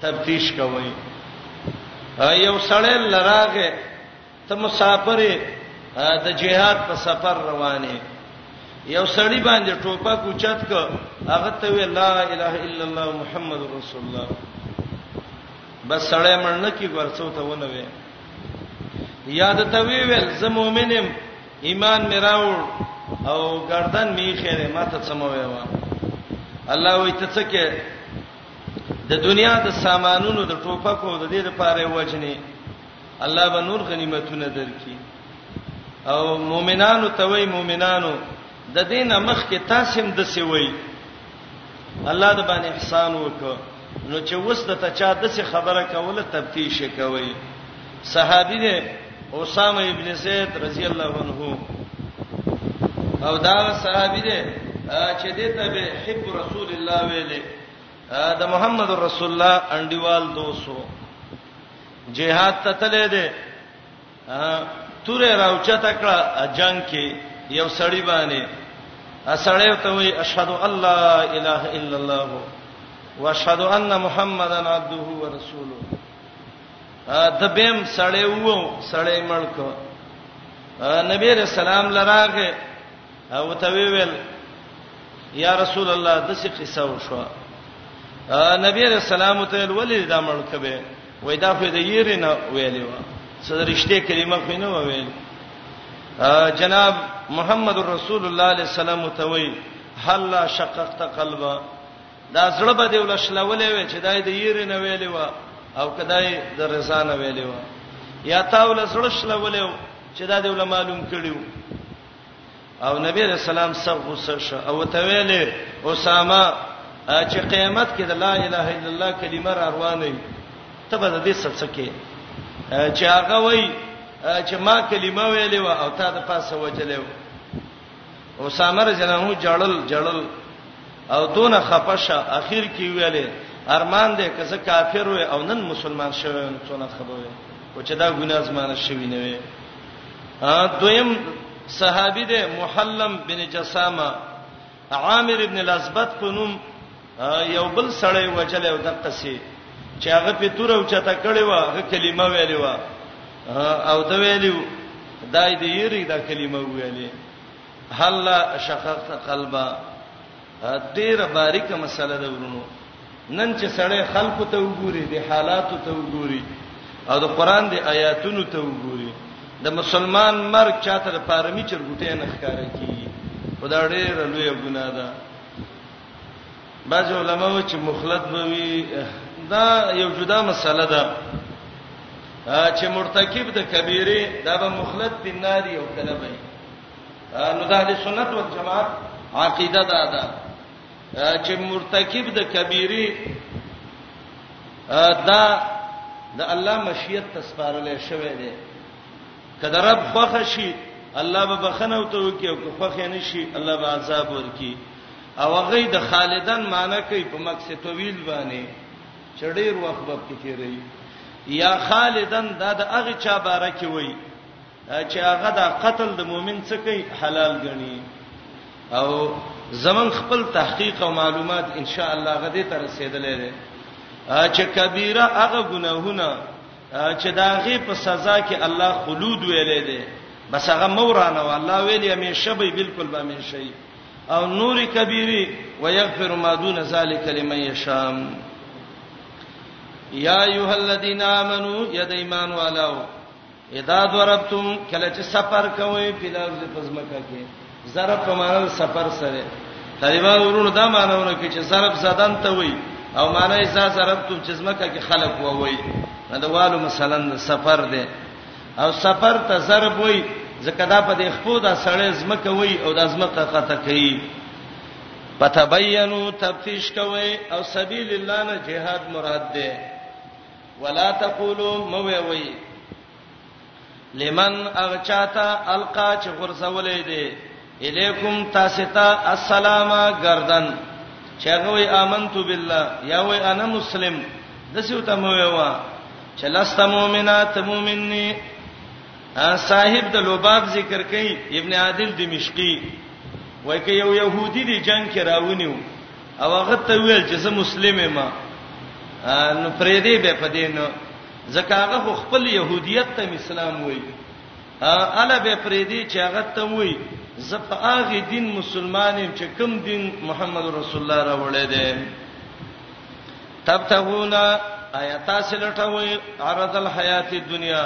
تفتیش کوي یو سړی لراغه ته مسافر د جهاد په سفر روانه یو سړی باندې ټوپه کوچت ک هغه ته وی لا اله الا الله محمد رسول الله بس سړی مړنه کی ورڅو ته ونه وی یاد ته وی ول زه مؤمنم ایمان می راوړ او گردن می خیره ماته سموي وا الله وی ته څه کې د دنیا د سامانونو د ټوپکو د دې لپاره وجنه الله به نور غنیمتونه درکې او مؤمنانو ته وای مؤمنانو د دین مخ کې تاسو هم د سی وای الله د باندې احسان وکړ نو چې وسته ته چا د څه خبره کوله تفتیش کوي صحابي دی اسامه ابن زید رضی الله عنه او دا صحابي دی چې دې ته به حب رسول الله ویلې دا محمد رسول الله انډیوال دوسو جهاد ته تلې دې تورې راوچته کړه جنگ کې یو سړی باندې اسړیو ته وی اشهد الله اله الا الله واشهد ان محمدن عبده ورسوله د بیم سړی وو سړی ملک نبی رسول الله لراغه او ته ویل یا رسول الله د څه قصه وشو نبی رسول الله ته ولې دا ملک به وای دا خو د ییر نه ویلې و سرشته کلمه خو نه ویل جناب محمد رسول الله صلی الله علیه وسلم ته وی هل شققت قلبا دا زړه به دی ولشلولې وې چې دای د یری نه ویلې و او کدای د رضا نه ویلې و یا تا ول زړه شلولې و چې دا دی ول معلوم کړیو او نبی رسول الله صلی الله علیه وسلم او ته ویلې اسامه چې قیامت کې د لا اله الا الله کلمه را روانه ته به د دې سڅکه چې هغه وای چې ما کلمه ویلې و او تا د پاسه وجلې و اسامه رضی الله عنه جړل جړل او دون خپشه اخر کې ویلې ارمان دې کزه کافر وې او نن مسلمان شوی څونه خبره او چې دا ګناه زمانه شوی نه وي ا دویم صحابي دې محلم بن جسامه عامر ابن الاسبط په نوم یو بل سړی وجل او دقه سي چې هغه په تور او چته کړي و هغه کلمه ویلې و او دا ویلې دای دې یری دا کلمه ویلې هلا شققت قلبا ډیره باریکه مسله ده ورونو نن چې سړی خلکو ته وګوري د حالاتو ته وګوري او د قران د آیاتونو ته وګوري د مسلمان مرګ چاته د پارمی چرګوټه نه ښکارا کی خدای ډېر لوی ګناه ده بعض علما و چې مخلد به وي دا یو جدا مسله ده چې مرتکب د کبیره دا به مخلد په ناری او کله به نو د اهل سنت او جماعت عقیده دا ده چې مرتکب د کبیره دا د الله مشیت تسپارل شوی دی کله رب خوښ شي الله به بخنه او توکي او خوښ نه شي الله به عذاب ورکي او هغه د خالدن معنی کوي په مکث طویل باندې چې ډیر وخت به کې تیری یا خالدن دا د هغه چا باره کې وای چې هغه د قتل د مؤمن څخه کوي حلال غني او زمون خپل تحقیق او معلومات ان شاء الله غدې تر رسیدلې ده چې کبیره هغه ګناهونه چې داغه په سزا کې الله خلود ویلې ده بس هغه مورانه والله ویلې همیشه به بالکل به همیشه او نور کبیره ويغفر ما دون ذلك لمن يشاء یا ایها الذین آمنو ید ایمان والاو اذا ضربتم کله چې سفر کوئ په لار د پزمکه کې ضرب په معنی سفر سره طالبا ورونو دا معنیونه کې چې ضرب زدان ته وای او معنی ځا ضربتم چې زمکه کې خلق وای نه دا والو مثلا سفر دی او سفر ته ضرب وای ځکه دا په دې خپو دا سړی زمکه وای او دا زمکه قطه کوي فتبینوا تفتیش کوي او سبیل الله نه جهاد مراد ده ولا تقولوا موي وي لمن اغچاتا القا چې غرزولې دي الیکم تاستا السلام گردن چغوی امنت بالله یا وی انا مسلم دسیو ته مو ویوا چې لست مؤمنات مؤمننی صاحب د لوباب ذکر کوي ابن عادل دمشقي وای کې یو يهودي دی جنگ کې راونیو او هغه ته ویل چې زه مسلم یم نو پرې دې به پدې نو ځکه هغه خپل يهودیت ته اسلام وایي اله به پریدي چې هغه ته وای زه په هغه دین مسلمان یم چې کوم دین محمد رسول الله راوړی دی تبتغونا آیات سلټوي عرض الحیات الدنیا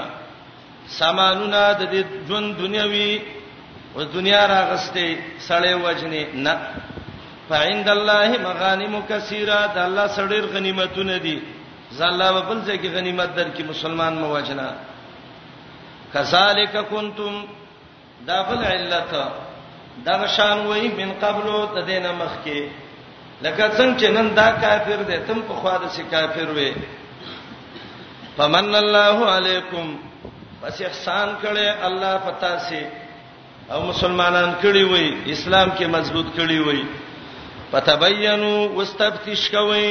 سامانونه د دې ژوند دنیوي او دنیا راغسته سړې وجنې نه فعند الله مغانم کثیره د الله سړي غنیمتونه دي زله په بل ځای کې غنیمت درکې مسلمان مواجنه کذالک کنتم دا بل علت دا شان وای من قبل د دینه مخ کې لکه څنګه چې نن دا کافر دی تم په خوا د سی کافر وې فمن الله علیکم پس احسان کړي الله پتا سي او مسلمانان کړي وای اسلام کې مضبوط کړي وای پتبینوا واستفتش کوي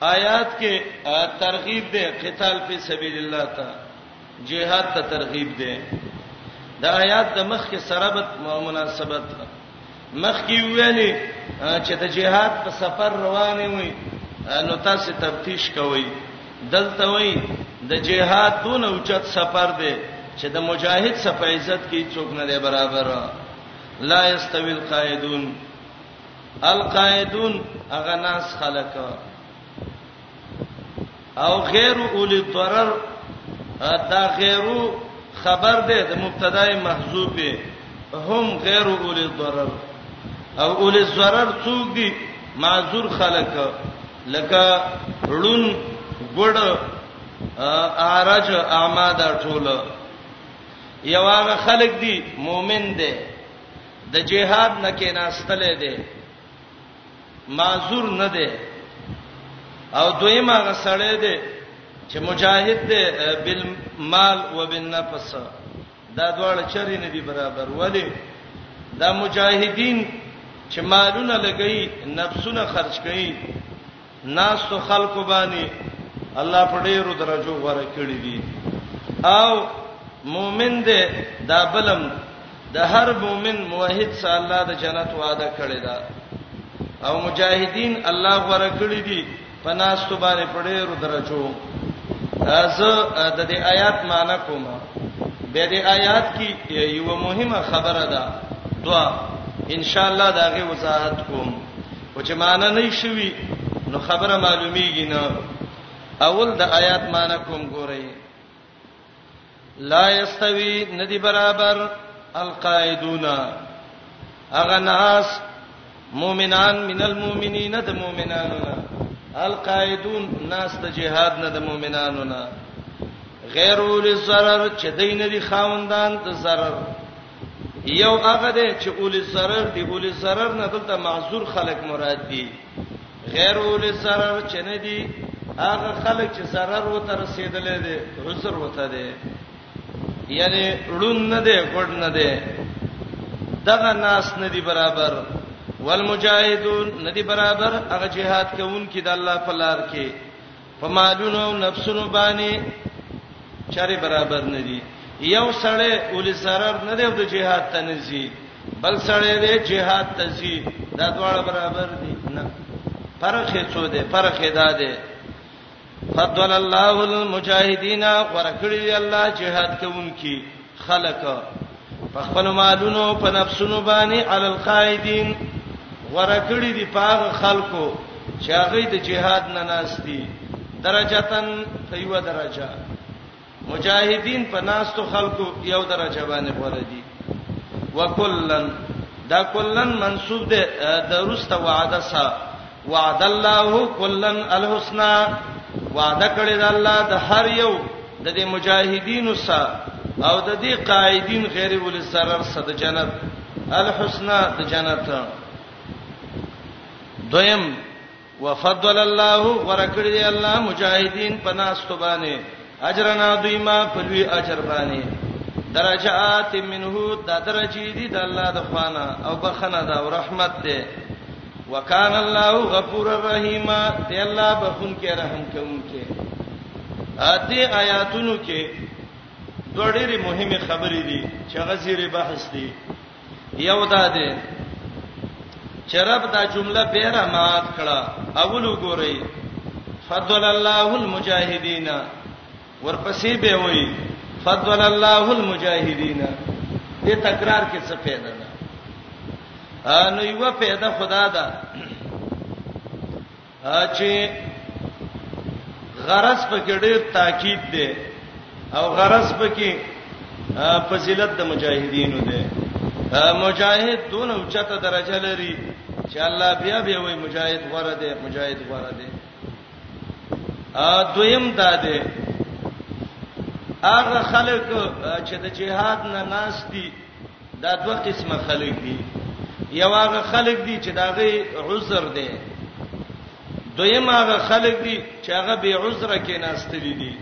آیات کې ترغیب ده قتال په سبیل الله ته جهاد ته ترغیب ده دا آیات د مخ کې سرابت مناسبت مخ کې ویلې چې د جهاد په سفر روانې وي نو تاسو تفتیش کوئ دلته وي د جهاد دون اوچت سفر دی چې د مجاهد صفه عزت کې څوک نه دی برابر لا یستوی القائدون القائدون هغه ناس خلق او غیر اولی ضرر دا غیرو خبر ده د مبتدا محذوف هم غیر اولی ضرر او اولی ضرر څوک دي معذور خلق لکه ړون ګړ اعرج اعماد ټوله یو هغه خلق دي مؤمن دي د جهاد نه کیناستلې ده معذور نه ده او دویمه غسړې ده چې مجاهد ده بالمال وبالنفس دا دواړه چری نه دي برابر ولی دا مجاهدین چې مالونه لګي نفسونه خرج کوي ناستو خلکو باندې الله په ډیرو درجو غوړه کړی دي او مؤمن دې دا بلم د هر مؤمن موحد سره الله د جنت وعده کړی دا او مجاهدین الله غوړه کړی دي په ناستو باندې په ډیرو درجو زه د دې آیات معنی کوم به دې آیات کې یو مهمه خبره ده دعا ان شاء الله دا غي وضاحت کوم او چې معنی نه شوي نو خبره معلومیږي نه اول د آیات معنی کوم ګورئ لا یستوی ندی برابر القائدون اغه ناس مؤمنان من المؤمنین د مؤمنانو نه القائدون ناس د جهاد نه د مؤمنانو نه غیر اول الضرر چې دین دي خاوندان د ضرر یو هغه دی چې اول الضرر دی اول الضرر نه دلته معذور خلق مراد دي غیر اول الضرر چې نه دي هغه خلق چې zarar وته رسیدلې دي عذر وته دي یعنی ړون نه دي ګډ نه دي دغه ناس نه دي برابر والمجاهدون نه دي برابر هغه جهاد کوونکي د الله په لار کې په مالونو او نفسونو باندې چاري برابر نه دي یو سړی ولې zarar نه دی د جهاد ته نه زی بل سړی دی جهاد ته زی دا دواړه برابر دي نه فرق یې څه دی فرق یې دا دی فضل الله المجاهدین ورکړي الله جهاد کوونکي خلق په خپل مالونو په نفسونو باندې علی القائدین ورکړی دی پاغه خلکو چې هغه د جهاد نه ناشتي درجاتن په یو درجه مجاهدین په ناستو خلکو یو درجه باندې غوړه دي وکلن دا کلن منسوب ده د روسته وعده سره وعد الله کلا الحسنا وعده کړی د الله د هر یو د دې مجاهدینو سره او د دې قائدین غیر ول سرر صد جنت الحسنا د جنت دویم وفضل الله ورکړی دی الله مجاهدین پناست باندې اجرنا دوی ما په لوی اجر باندې درجات منه د درجې دي د الله د خوانه او بخنه دا او رحمت ده وکانه الله غفور الرحیم دی الله بخون کې رحم کوونکې اته آیاتونو کې دوه ډېری مهمه خبرې دي چې غزيره بحث دي یو دا دی چې رب دا جمله بیره مات کړه اول وګورئ فضل الله المجاهدین ورپسې به وایي فضل الله المجاهدین دې تکرار کې څه پیدا ده نو یو پیدا خدا ده چې غرض پکې ډېر تاکید دی او غرض پکې فضیلت د مجاهدینو دی مجاهد دون اوچته درجه لري چې الله بیا بیا وای مجاهد غره دی مجاهد غره دی ا دویم دا دی هغه خلک چې د جهاد نه ناشتي دا دوه قسمه خلک دي یو هغه خلک دي چې دا غي عذر دي دویم هغه خلک دي چې هغه به عذر کې ناستلي دي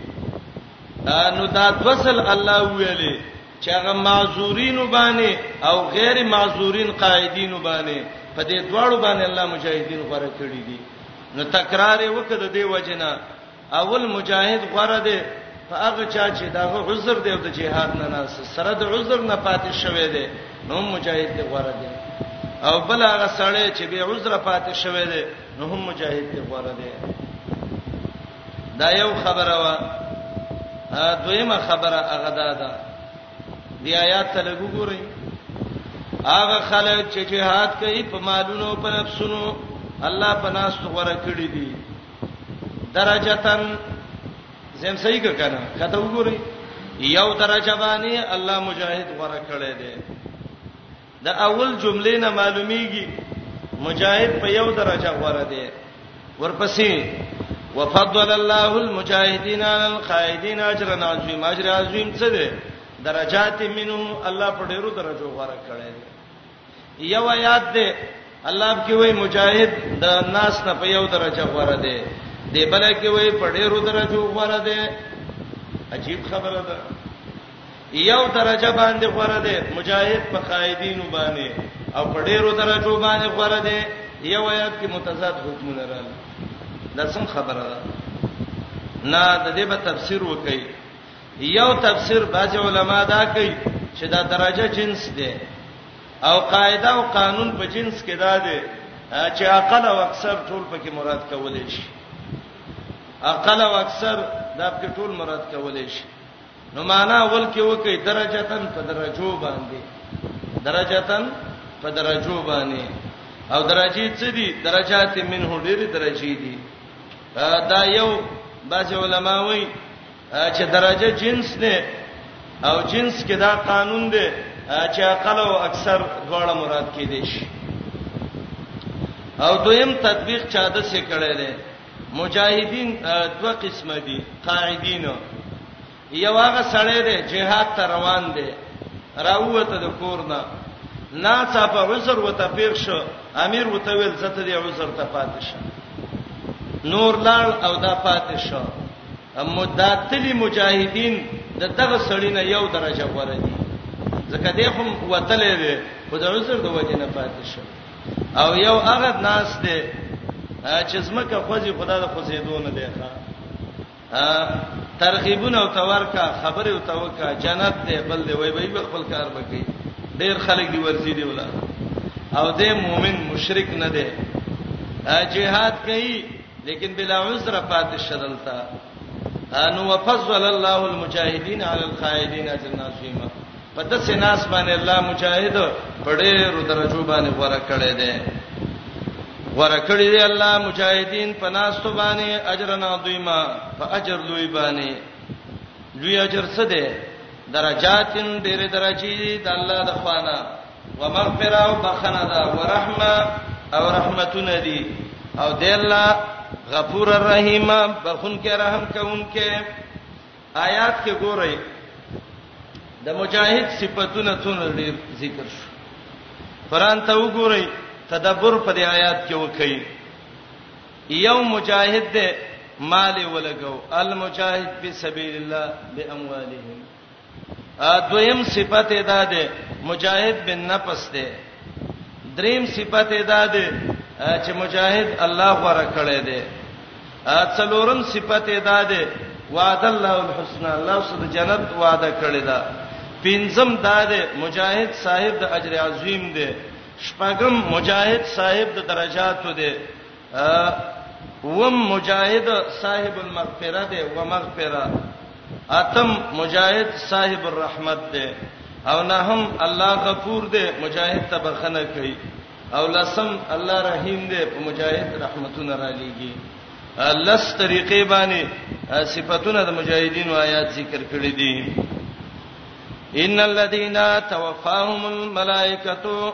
نو دا دوسل الله ویلې چې هغه معذورین باندې او غیر معذورین قائدین باندې په دې دواړو باندې الله مجاهدین غوړه کړی دي نو تکرار وکړه د دې وجنه اول مجاهد غره دی په هغه چا چې داغه عذر دی او د جهاد نه ناس سره د عذر نه پاتې شوی دی نو مجاهد دی غره دی او بل هغه سړی چې به عذر پاتې شوی دی نو هم مجاهد دی غره دی دا یو خبره وا دویمه خبره هغه دا ده دی آیات ته لګورئ هغه خلک چې جهاد کوي په مالونو په نفسونو الله پناست غره کړی دي درجتن زم صحیح که کنه کته وګورئ یو درجه باندې الله مجاهد غره کړی دی د اول جملې نه معلومیږي مجاهد په یو درجه غره دی ورپسې وفضل الله المجاهدين على القائدين اجرا عظيما اجر عظیم څه دی درجات منه الله په ډیرو درجو غره کړی دی یو آیات دی الله کې وای مجاهد د ناس نه په یو درجه غوړه دی دی بل کې وای په ډیرو درجو غوړه دی عجیب خبره ده یو درجه باندې غوړه دی مجاهد په قائدینو باندې او په ډیرو درجو باندې غوړه دی یو آیات کې متضاد حکمونه راغلي دا څنګه خبره ده نه د دې په تفسیر وکړي یو تفسیر بعض علما دا کوي چې دا درجه جنس ده او قاعده او قانون په جنس کې دا ده چې عقل او اکثر ټول پکې مراد کولې شي عقل او اکثر دا پکې ټول مراد کولې شي نو معنا اول کې وکي درجاتن په درجو باندې درجاتن په درجو باندې او درجه څه دي درجات منه ډېری درجه دي دا یو بعض علما وایي چې درجه جنس نه او جنس کې دا قانون دی چې عقل او اکثر دواړه مراد کې دي شي او دویم تطبیق چا د څه کړی دی مجاهدین دوه قسمه دي قاعدین یو هغه سړی دی جهاد ته روان دی راوته د کور نه ناڅه په عذر وته پیښ شو امیر وته ویل زته دی عذر ته پاتې شو نور لال او دا پاتې شو اما دا تلی مجاهدین د دغه سړی نه یو درجه غوړه دي ځکه دی هم وتلې دی خو د عذر د وجې نه پاتې شو او یو هغه ناس دی چې زمکه خوځي خدا د خوځېدو نه دی ښا ترغیبونه او تورکا خبره او توکا جنت دی بل دی وای وای خپل کار وکړي ډیر خلک دی ورزي دی ولا او د مؤمن مشرک نه دی جهاد کوي لیکن بلا عذر پات شدلتا انو وفضل الله المجاهدین علی القائدین اجر عظیما په د سیناس باندې الله مجاهد پړې رو درجو باندې غوړه کړې ده غوړه کړې ده الله مجاهدین په ناس ته باندې اجر عظیما په اجر لوی باندې لوی اجر څه ده درجاتن ډېر درجی د الله د خوانه ومغفره او بخنه ده ورحمه او رحمتونه دي او دی الله غفور الرحیم بخونکې رحم کوونکې آیات کې ګورئ د مجاهد صفاتونه څونه ډېر ذکر شو قران ته وګورئ تدبر په دې آیات کې وکړئ یو مجاهد دی مال ولګو المجاهد فی سبیل الله باموالهم دویم صفت یې دا دی مجاهد بن نفس دی دریم صفت یې دا دی چې مجاهد الله غره کړی دی څلورم صفت یې دا دی وعد الله الحسنا الله سره جنت وعده کړی دا پنځم دا دی مجاهد صاحب د اجر عظیم دی شپږم مجاهد صاحب د درجاتو دی وم مجاهد صاحب المغفره ده و مغفره اتم مجاهد صاحب الرحمت ده او نه هم الله غفور ده مجاهد ته بخنه کوي او لسم الله رحیم ده په مجاهد رحمتونه را لېږي لس طریقې باندې صفاتونه د مجاهدینو آیات ذکر کړې دي ان الذين توفاهم الملائکه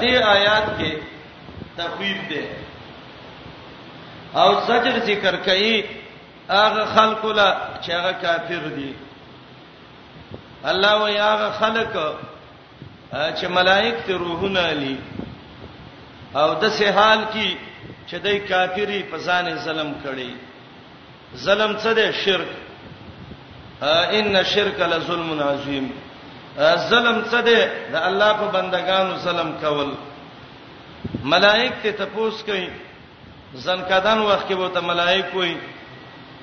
دې آیات کې تخویب ده او زجر ذکر کړي هغه خلق لا چې هغه کافر دي الله و هغه خلق چې ملائک ته روحونه علي او د سه حال کې چې دای کافری په ځان ظلم کړي ظلم څه دی شرک ان الشرک لظلم عظیم ظلم څه دی د الله په بندگانو ظلم کول ملائک ته تپوس کوي زنکدان وخت کې وته ملائک وي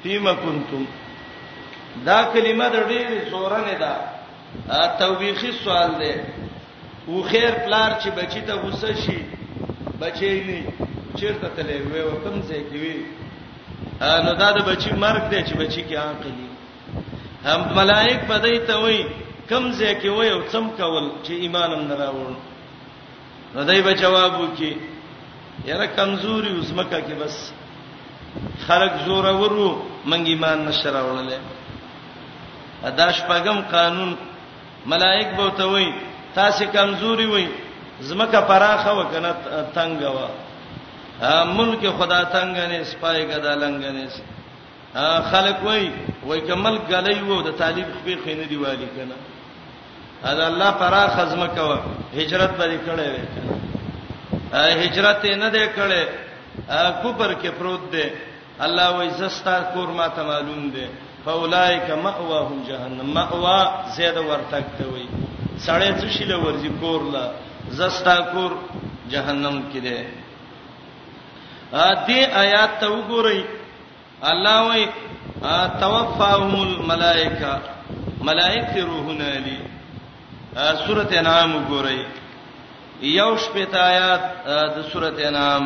فيما كنتم دا کلمه د ډېر زورنه ده توبېخي سوال دی هوښیار پلار چې بچی ته غوسه شي، بچی یې نه چیرته تللی وي او کوم ځای کې وي، نو دا د بچی مرګ دی چې بچی کې عاقل وي. هم ملائک به دی ته وایي کوم ځای کې وي او څم کول چې ایمان هم نه راوړ. نو دای به جواب وکي یاره کمزوري اوسمکه کې بس خلق زور ورو منګ ایمان نشراوړل. ادا شپږم قانون ملائک به ته وای تاسو کمزوري وای زمکه پراخه وکنه تنګ و ملک خدا تنګ نه سپای غدا لنګ نه خلک وای وای کمل غلې وو د طالب خپې خینې دی والی کنه دا الله پراخه زمکه و هجرت باندې کړې وې هجرت نه دې کړې کوپر کې پروت دی الله وای زستا کور ما ته معلوم دی فاولائک مأواهم جهنم مأوا زید ورتک ته وای سړی څه شي لورځي کور لا زستا کور جهنم کې دی ا دې آیات ته وګورئ الله وای توفاهم الملائکه ملائکه روحونه علی سورته انعام وګورئ یو شپه آیات د سورته انعام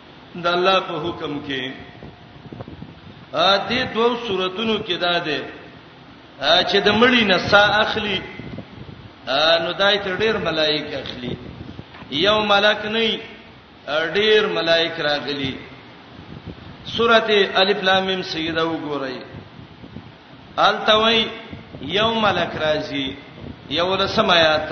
د الله په حکم کې ا دې دوو سوراتونو کې دا ده چې د مړی نه سا اخلي نو دای تر ډیر ملائک اخلي یو ملک نه ډیر ملائک راغلي سورته الف لام میم سیدا وګورئ التوی یو ملک راځي یو لسم آیات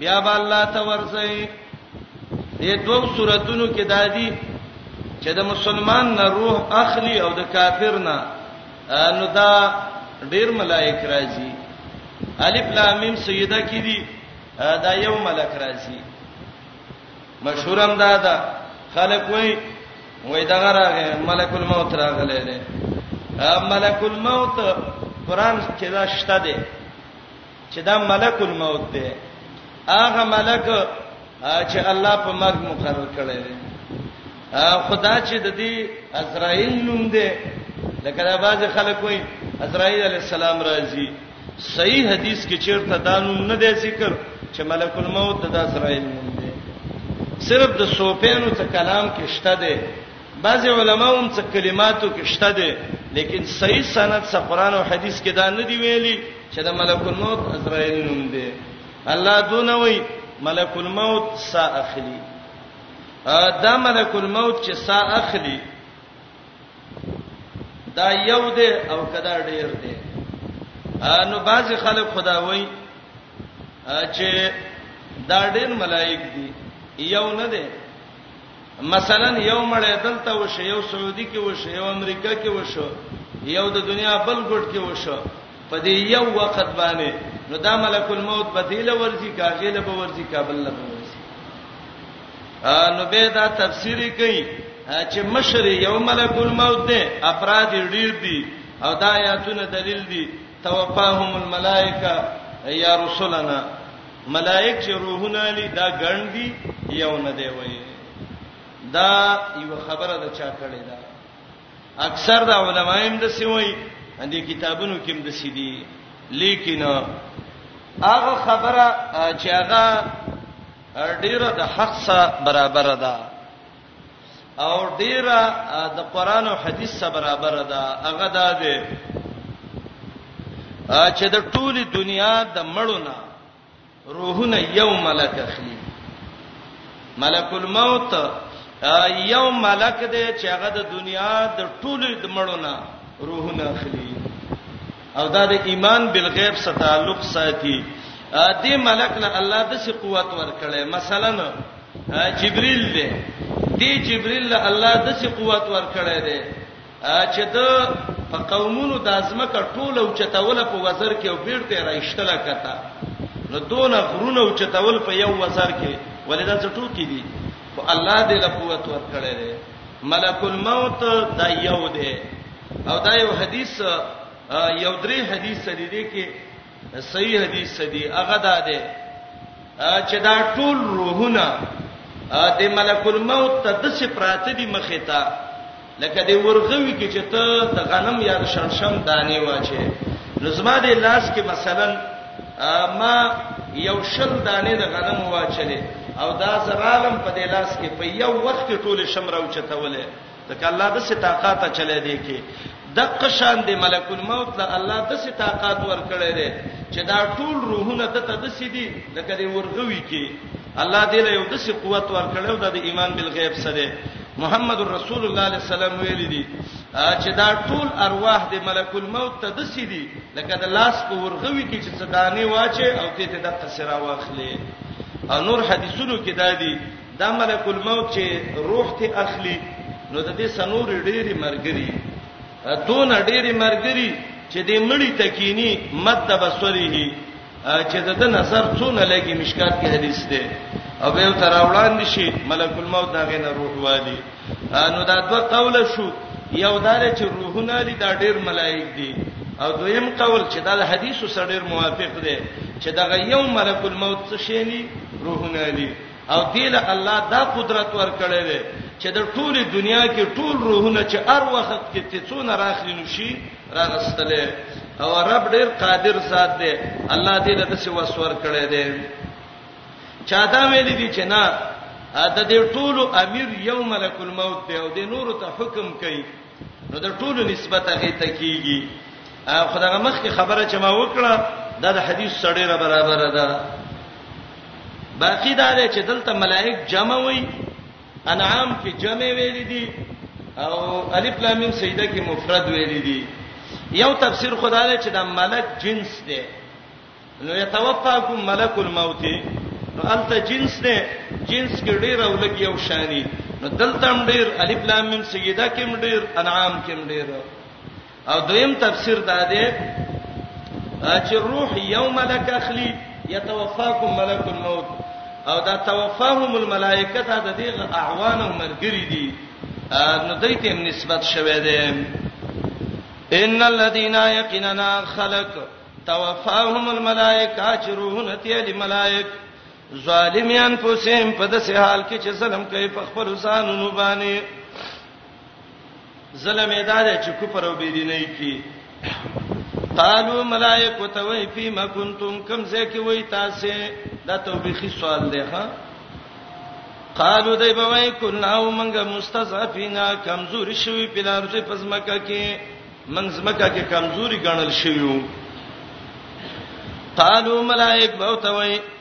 بیا به الله ته ورځي دې دوو سوراتونو کې دادی چې د مسلمان نه روح اخلي او د کافر نه نو دا ډیر ملائک راځي الف لام میم سیدا کې دي دا یو ملک راځي مشهورم دا ده خلک وای وای دا راغی ملک الموت راغلی دی ملک الموت قران کې دا شته دی چې دا ملک الموت دی هغه ملک چې الله په مرګ مقرر کړی دی خدا چې د دې عزرائیل نوم دی لکه دا باز خلک وایي عزرائیل علی السلام راځي صحیح حدیث کې چیرته دا نوم نه دی ذکر چې ملک الموت د عزرائیل نوم دی صرف د سوپینو څخه کلام کې شته دی بعضی علما هم څه کلماتو کې شته دي لیکن صحیح سند څخه قران او حدیث کې دا نه دی ویلي چې د ملک الموت عزرائیل نوم دی الله دونه وی ملک الموت سا اخلي دا ملک الموت چې سا اخلي دا یو دی او کدا ډیر دی نو بعض خلک خدا وای چې دا ډېر ملائک دي یو نه دي مثلا یو مړی دلته وشو یو سعودي کې وشو یو امریکا کې وشو یو د دنیا بل ګډ کې وشو په دې یو وخت باندې نو دا ملک الموت بدیل ورزي کاغیل به ورزي کابل له ورزي نو به دا تفسیری کوي چې مشر یو ملک الموت دی افراد ډیر دي او دا آیاتونه دلیل دي توفاهم الملائکه یا رسولنا ملائک چې روحونه لي دا ګڼ دي یو نه دی وایي دا یو خبره ده چا کړې ده اکثر د علمایم د سیوي دې کتابونو کې هم د سیدی لیکن هغه خبره چې هغه ډیره د حق سره برابر ده او ډیره د قران او حدیث سره برابر ده هغه دا ده چې د ټولي دنیا د مړونه روحونه یو ملک اخلي ملک الموت یو ملک دی چې هغه د دنیا د ټولي د مړونه روحونه اخلي او دا د ایمان بالغیب سره تعلق ساتي دې ملک له الله د څه قوت ورکړي مثلا جبريل دی دې جبريل له الله د څه قوت ورکړي دی چې د په قومونو د ازمکه ټوله او چتاوله په وزر کې او بیرته راښتله کته نو دون غرونه او چتاول په یو وزر کې ولې دا څه ټوکی دي او الله دې له قوت ورکړي دی ملک الموت دا یو دی او دا یو حدیث یو درې حدیث دی دی کې صحیح حدیث دی هغه دا دی چې دا ټول روحونه د ملک الموت ته د څه پراته دي مخه ته لکه د ورغوي کې چې ته د غنم یا د شړشم دانه واچې نو زما د لاس کې مثلا ما یو شل دانې د غنمو واچلې او دا زرالم په دې لاس کې په یو وخت کې ټوله شمره او چتولې ځکه الله د څه طاقت چلې دی کې د قشان د ملک الموت له الله د څه طاقت ورکړې دی چې دا ټول روحونه د ته د سې دي لکه د ورغوي کې الله دې له یو د څه قوت ورکړو د ایمان بالغیب سره محمد رسول الله صلی الله علیه وسلم ویلي دي چې دا ټول ارواح د ملک الموت ته د سې دي لکه د لاس په ورغوي کې چې څه دانه واچي او ته ته د قصرا واخلې او نور حدیثونو کې دا دي دا ملک الموت چې روح ته اخلي نو د دې سنور ډېری مرګري دون ډېری مرګري چې دې مړی تکینی مد بصره چې د نظر څونه لګي مشکات کې حدیث ده او به تر وړاندې شي ملک الموت دا غنه روح والی نو دا دوه قول شو یو دار چې روحونه لري دا ډیر ملائک دي او دویم قول چې دا حدیثو سره ډیر موافق دی چې دا یو ملک الموت څه شي نه روحونه لري او دل الله دا قدرت ورکړی دی چې د ټوله دنیا کې ټول روحونه چې هر وخت کې تڅونه راخلی نشي راغستله او رب ډیر قادر ذات دی الله دې له دسه وسور کړي دی چا دا ویل دي چې نه د دې ټولو امیر یو ملک الموت دی او د نورو ته حکم کوي نو د ټولو نسبت هغه ته کیږي خدای مخ کې خبره چې ما وکړه دا د حدیث سره برابر ده باقی دا چې دلته ملائک جمع وي انعام کې جمع ویل دي او الف لام میم سجده کې مفرد ویل دي یو تفسیر خدای له چې د ملک جنس دی نو یتوفاکم ملک الموت نو الته جنس دی جنس کې ډیر او لګي او شانی نو دلته هم ډیر الف لام میم سجده کې هم ډیر انعام کې هم ډیر او دویم تفسیر دا دی چې روح یو ملک اخلي یتوفاکم ملک الموت او دا توفاهم الملائکه دا د دې اعوان او مرګری دي نو دوی ته نسبت شوه دی ان الذين يقيننا خلق توفاهم الملائکه چې روحونه ته دي ملائک ظالمیان فوسهم په داسې حال کې چې ظلم کوي په خپل ځانونو باندې ظلم یې دا دی چې کفر او بيدینۍ کی قالو ملائکه ته وای فی ما کنتم کم زکه وای تاسو دا توبېخي سوال دی ها قالو دای په وای کنا او منګه مستضعفینا کمزوري شوی په لارځه پزماکه کې منګ زمکه کې کمزوري ګڼل شوی قالو ملائکه به ته وای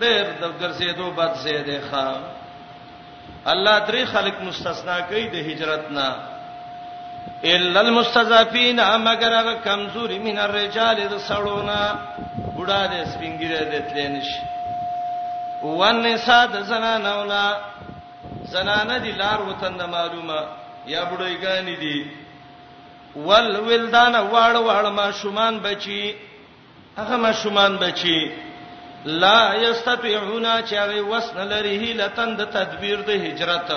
ډېر د ګرځېدو بد ځای دی ښا الله درې خلق مستثنا کوي د هجرت نه الا المستضعفين مگر هغه کمزوري من الرجال د سړونه بوډا دې سپینګیره دې تلینش ونساء د زنانونا زنانه دي لار وتند معلومه یا بډای ګانی دي ول ولدان واړ واړ ما شومان بچي هغه ماشومان به چې لا یستطيعون چې هغه وس نه لري هیله تن د تدبیر د هجرت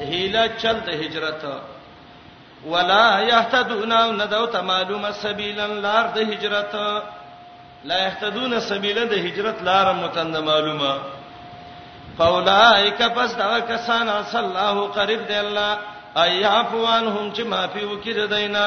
هیله چل د هجرت ولا يهتدون ندو ته معلومه سبیلا لار د هجرت لا يهتدون سبیلا د هجرت لار متند معلومه فاولائک پس دا کسان صلی الله قریب دی الله ایعفوانهم چې معافي وکړي دینا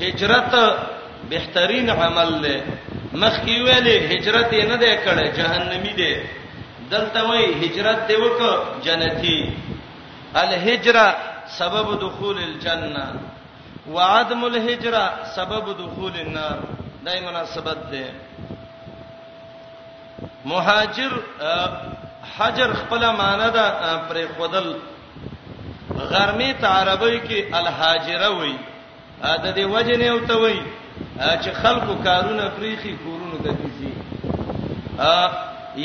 هجرت بهترین عمل دی مخکې ویلې هجرت یې نه دی کړی جهنمی دی دلته وایي هجرت دی وک جنتی الهجره سبب دخول الجنه وعدم الهجره سبب دخول النار دای مناسبت ده مهاجر حجر خپل معنی ده پر خودل غرمې ته عربی کې الحاجره وای د دې وجه نه وته وای چې خلکو کارونه پریخي کورونو ته دي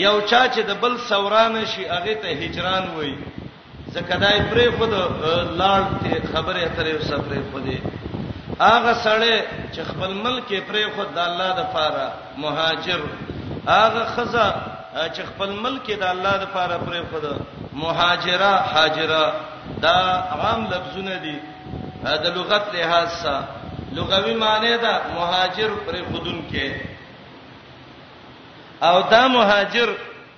یو چا چې د بل سوران شي هغه ته هجران وای ځکه دای پرې خود لاړ ته خبره ترې وسپرې خو دې هغه سړی چې خپل ملک پرې خود د الله د پاره مهاجر، هغه ښځه چې خپل ملک یې د الله لپاره پرېښود، مهاجره، هاجره، دا عام لفظونه دي د لغت لحاظ سره، لغوي معنی ده مهاجر، پرېښودونکی. او دا مهاجر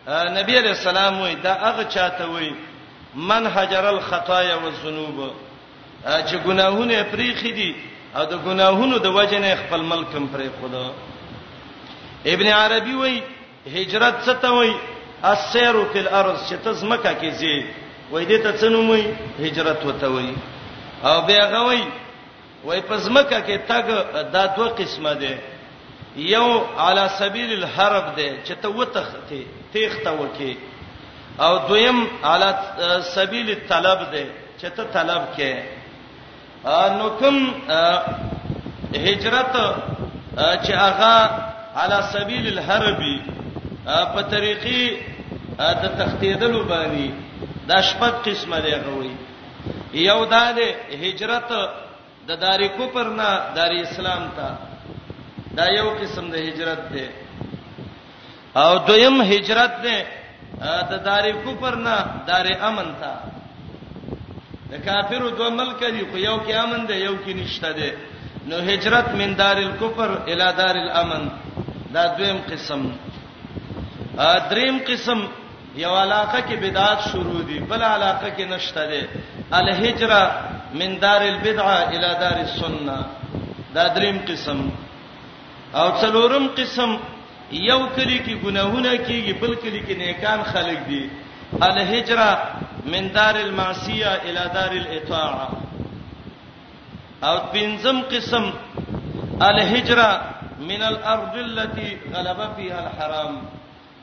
نبی علیه السلام وایي دا هغه چا ته وایي، من هجر الخطایا والذنوب، چې ګناهونه پریخي دي او د ګناهونو د وجه نه خپل ملک هم پرې خود ابن عربي وای هجرت څه ته وای السير في الارض چې تزمکه کې زی وای دې ته څنوم وای هجرت وته وای او بیا غوي وای پزمکه کې تګ دا دوه قسمه ده یو علی سبیل الحرب دی چې ته وتختی تیخته وکي او دویم علی سبیل الطلب دی چې ته طلب کې نو کوم هجرت چې هغه علی سبیل الحرب په طریقې د تختیدلو باندې د شپږ قسمه دی غوي یو دا دی هجرت د دار کفر نه دار اسلام ته دا یو قسم د هجرت دی او دویم هجرت دی د دار کفر نه دار امن ته د کافرو دوه ملک دي خو یو کې امن دی یو کې نشته دی نو هجرت من دار الكفر الی دار الامن دا دویم قسم دریم قسم یوه علاقه کې بدعات شروع دي بله علاقه کې نشته دی الهجره من دار البدعه الی دار السنه دا دریم قسم او څلورم قسم یو کلی کې ګناهونه کیږي بل کلی کې نیکان خلق دي الهجره من دار المعصيه الى دار الاطاعه او پنځم قسم الهجره من الارض التي غلب فيها الحرام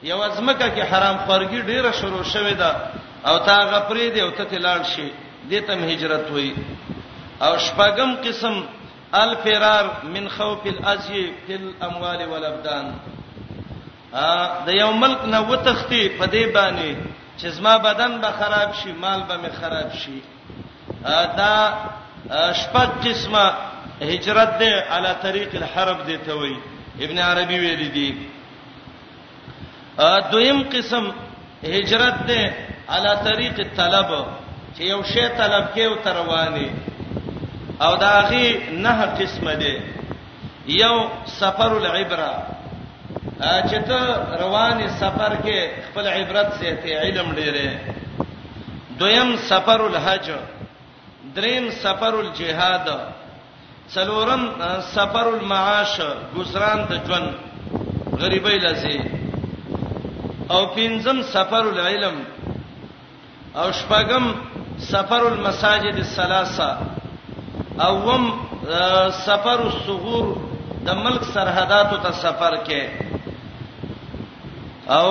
یو ځمکه کې حرام خورګي ډیره شروع شوې ده او تا غپرې دی او ته تلال شي دې تم هجرت وای او شپږم قسم الفرار من خوف الازي في الاموال والابدان ا د یو ملک نه وتختی په دې باندې چې زما بدن به خراب شي مال به مې خراب شي دا شپږ قسمه هجرت ده علی طریق الحرب دي ته وای ابن عربي ویل دي دویم قسم هجرت ده علا طریق طلب چې یو شی طلب کې او ترواني او دا غي نه قسمه ده یو سفر العبره چې ته رواني سفر کې خپل عبرت سه ته علم ډېره دویم سفر الحج دریم سفر الجهاد څلورم سفر المعاش گزران د ژوند غریبۍ لزی او پنځم سفر العلم او شپږم سفر المساجد الثلاثه اوم سفر الصغور د ملک سرحداتو ته سفر کې او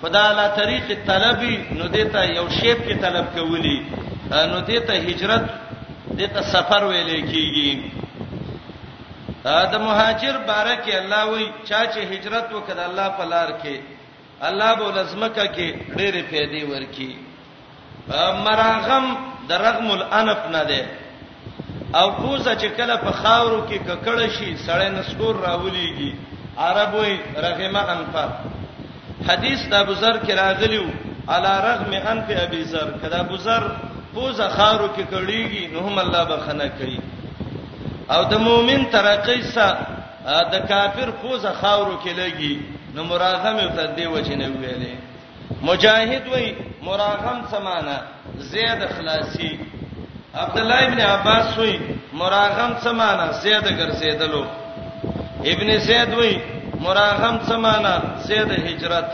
خدا لا طریق طلبی نو دیته یو شیب کې طلب کولی نو دیته هجرت دیته سفر ویلې کیږي دا مهاجر بارک الله وی چا چې هجرت وکړ الله په لار کې الله به لزمکه کې ډېرې پیدې ورکي مراغم د رغم الانف نه ده او پوزه چې کله په خاورو کې ککړ شي سړی نسکور راولېږي عربوي رغمه انفه حدیث د ابو ذر کې راغلیو علی رغم انف ابي ذر کله ابو ذر پوزه خاورو کې کړيږي نو هم الله بخنه کوي او د مؤمن ترقې سره د کافر پوزه خاورو کې لګي نو مراغمه ته دی وجنه ویلې مجاهد وای مراغم څه معنی زید خلاصي عبد الله ابن عباس وای مراغم څه معنی زید ګرځیدلو ابن زید وای مراغم څه معنی زید هجرت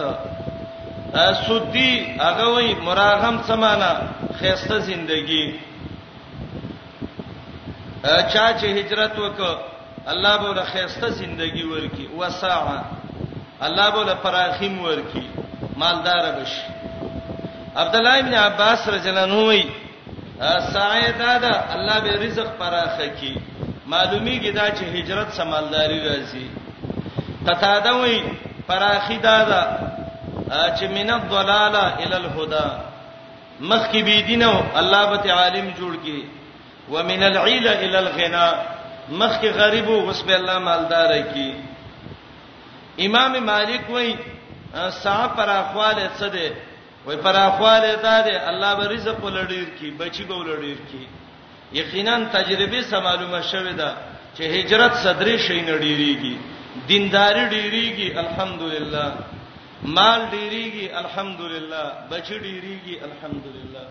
سودی هغه وای مراغم څه معنی خسته ژوندۍ چا چې هجرت وکړ الله به له خیسته زندگی ورکی وساعه الله به له پراخیم ورکی مالدار بشي عبد الله ابن عباس رضی الله عنه وی سعیدا دا الله به رزق پراخه کی معلومیږي دا چې هجرت سمالداری راځي قطاده وی پراخی دا دا چې من الضلاله ال الهدى مخکې بی دینو الله به عالم جوړ کی ومن العيل الى الغنا مخک غریب وس به الله مالدار کی امام مالک وای سا پر اخواله څه دی وای پر اخواله دا دی الله به رزق ولړیر کی بچی به ولړیر کی یقینا تجربه سم معلومه شوه ده چې هجرت صدرې شي نړیریږي دینداری ډیریږي الحمدلله مال ډیریږي الحمدلله بچی ډیریږي الحمدلله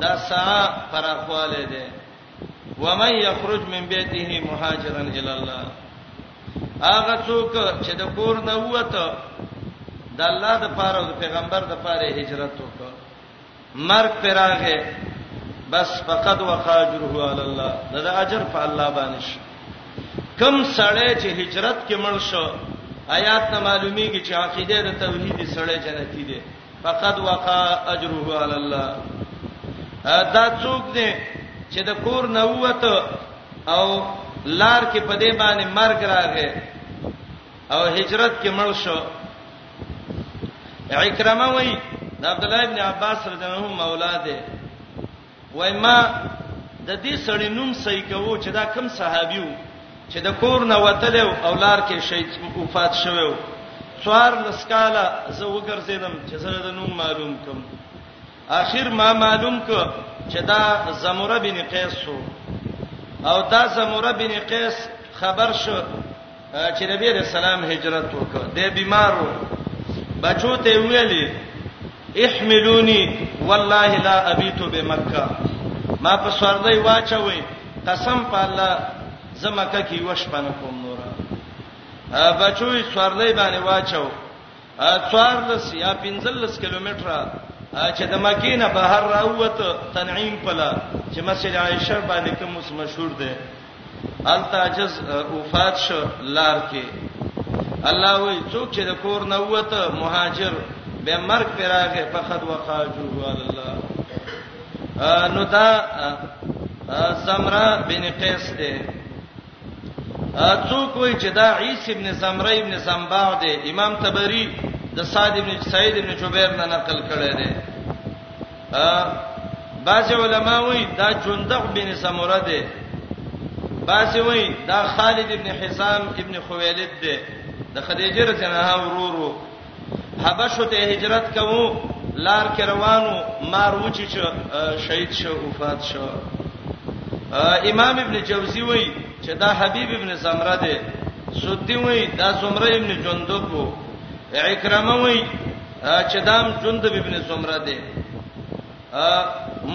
دا سعا پراخواله ده ومن یخرج من بیته مهاجرا الی الله هغه څوک چې د کور نه وته د الله د پاره او د پیغمبر د پاره هجرت وکړ مرګ پر راغې بس فقد وقاجره علی الله دا, دا اجر په الله باندې شي کم سړی چې هجرت کې مړ شو آیات نه معلومیږي چې عقیده د توحید سړی جنتی دی فقد وقا اجره علی الله دا څوک دی چې د کور نه وته او لار کې په دې باندې مرګ راغې او هجرت کې مړ شو عکرمه وای د عبد الله ابن عباس رضی الله عنه مولا دی وای ما د دې سړی نوم صحیح کوو چې دا کم صحابي وو چې د کور نه وتل او لار کې شهید وفات شوی وو څوار لسکاله زه وګرځیدم چې زه د نوم معلوم کوم اخر ما معلوم ک چې دا زمره بن قیس شو او دا زمره بن قیس خبر شو چې نبی رسول الله هجرت وکړ د بیمارو بچو ته ویلي احملونی والله لا ابیت بمکه ما په سوردی واچوي قسم په الله زمکه کې وش پنه کوم نور بچوي سوردی باندې واچو 14 یا 15 کیلومتر چې د مکې نه بهر راووت تنعیم پلا چې مسجد عائشه باندې کوم اوس مشهور ده التاجز وفات شو لار کې الله وی څوک چې د کور نه ووت مهاجر به مرګ پر راغې فقد وقاجو الله نو دا زمرا بن قیس ده څوک وایي چې دا عیسی ابن زمره ابن زنباع دی امام تبری د سعد ابن سعید ابن جبیر نه نقل کړی دی بعض علما وایي دا جندق بن سمره دی بعض وایي دا خالد ابن حسام ابن خویلد دی د خدیجه رضی الله عنها ورورو حبشو ته هجرت کوو لار کې روانو مار وچی چې شهید شو وفات شو امام ابن جوزی وای چې دا حبیب ابن زمره دی سدی وای دا زمره ابن جندب وو اکرامه وای چې دام جندب ابن زمره دی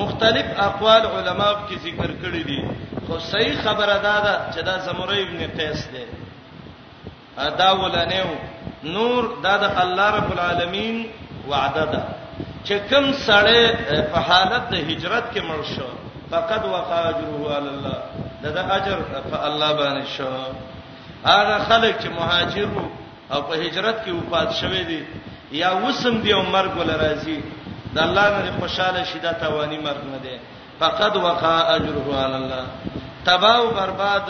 مختلف اقوال علما کې ذکر کړی دي خو صحیح خبره ده چې دا زمره ابن قیس دی دا ولنیو نور دا د الله رب العالمین وعده ده چې کوم سړی په حالت د هجرت کې مړ شو فقد وقع اجره علی الله دا د اجر په الله باندې شو هغه خلک چې مهاجر او په هجرت کې وفات شوه دي یا وسم دی او مرګ ول راځي د الله نه خوشاله شي دا توانی مرګ نه دی فقد وقع اجره علی الله تباہ و برباد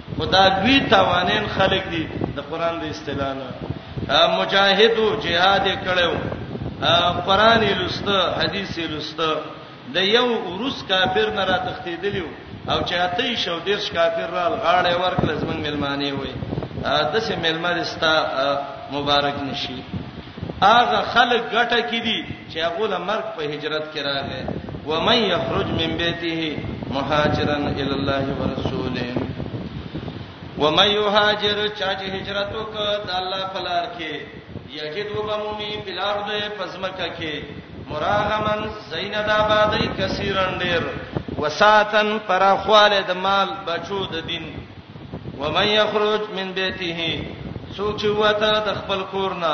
خو دا دوی تاوانین خلک دي د قران د اصطلاح نه مجاهدو جهاد کړو قران یې لسته حدیث یې لسته د یو روس کافر نه را تختیدلیو او چې اته شو دیرش کافر را غاړې ورکړه زمنګ ملمانه وي د سه ملمرستا مبارک نشي اغه خلک ګټه کړي چې هغو له مرګ په هجرت کې راغی، ومن یخرج من بیته مهاجرا الی الله ورسوله ومن یهاجر چا چې هجرت وکړ د الله په لار کې یجد وبمومی په لار د پزمکه کې مراغمن زین د آبادی کثیرن ډیر وساتن پر خواله د مال بچو د دین ومن یخرج من بیته سوچ وته د خپل کورنا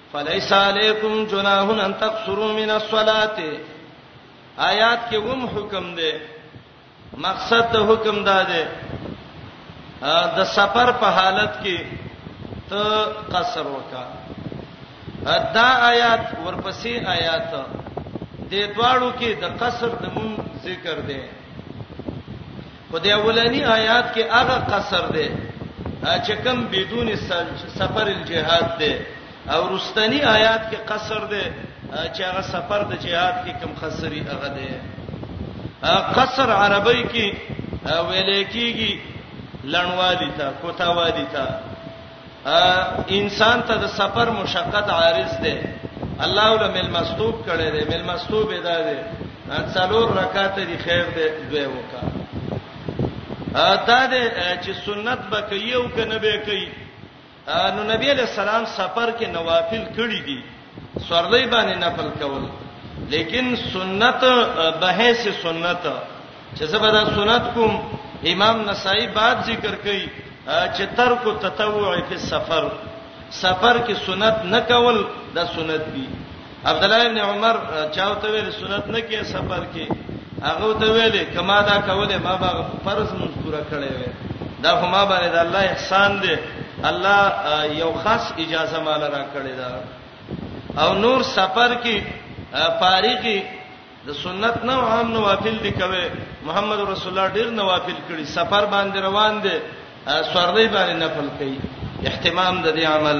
فلیس علیکم جناح ان تقصروا من الصلاه آیات کې وم حکم دی مقصد د حکم دا دی د سفر په حالت کې ته قصر وکا دا آیات ورپسې آیات د دواړو کې د قصر د مون ذکر دی په دې اولنی آیات کې هغه قصر دی چې کوم بدون سفر الجهاد دی او رستنی آیات کې قصر دی چې هغه سفر د جهاد کې کوم خسري هغه دی قصر عربی کې ویل کېږي لړوالی تا کوتاوالی تا انسان ته د سفر مشقت عارض ده الله ول ملمستوب کړي ده ملمستوب ده ده څلور رکعات دي خیر ده دوی وکا دا ده چې سنت به کوي او کنه به کوي نو نبی له سلام سفر کې نوافل کړی دي سورلۍ باندې نفل کول لیکن سنت به حیث سنت چې زبدا سنت کوم امام نسائی بعد ذکر کړي چې ترک تطوع فی السفر سفر کې سنت نه کول دا سنت دی عبد الله ابن عمر چاوته ویل سنت نه کې سفر کې هغه ته ویلې کما دا کوله ما به فرض مونږ پورا کړې وې دا خو ما باندې د الله احسان دی الله یو خاص اجازه مال را کړې ده او نور سفر کې فارغي د سنت نه عام نوافل دي کوي محمد رسول الله ډیر نوافل کړي سفر باندې روان دي سورلې باندې نفل کوي اهتمام د دې عمل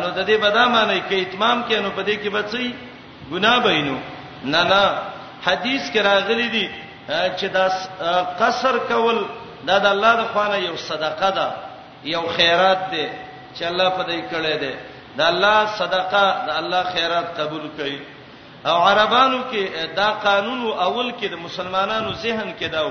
نو د دې بدا معنی کې اتمام کې نو پدې کې بچي ګناه بینو نه نه حدیث کې راغلي دي چې دا قصر کول دا د الله د خوانه یو صدقه ده یو خیرات دی چې الله په دې کړی دی د الله صدقه د الله خیرات قبول کړي او عربانو کې دا قانون اول کې د مسلمانانو ذهن کې داو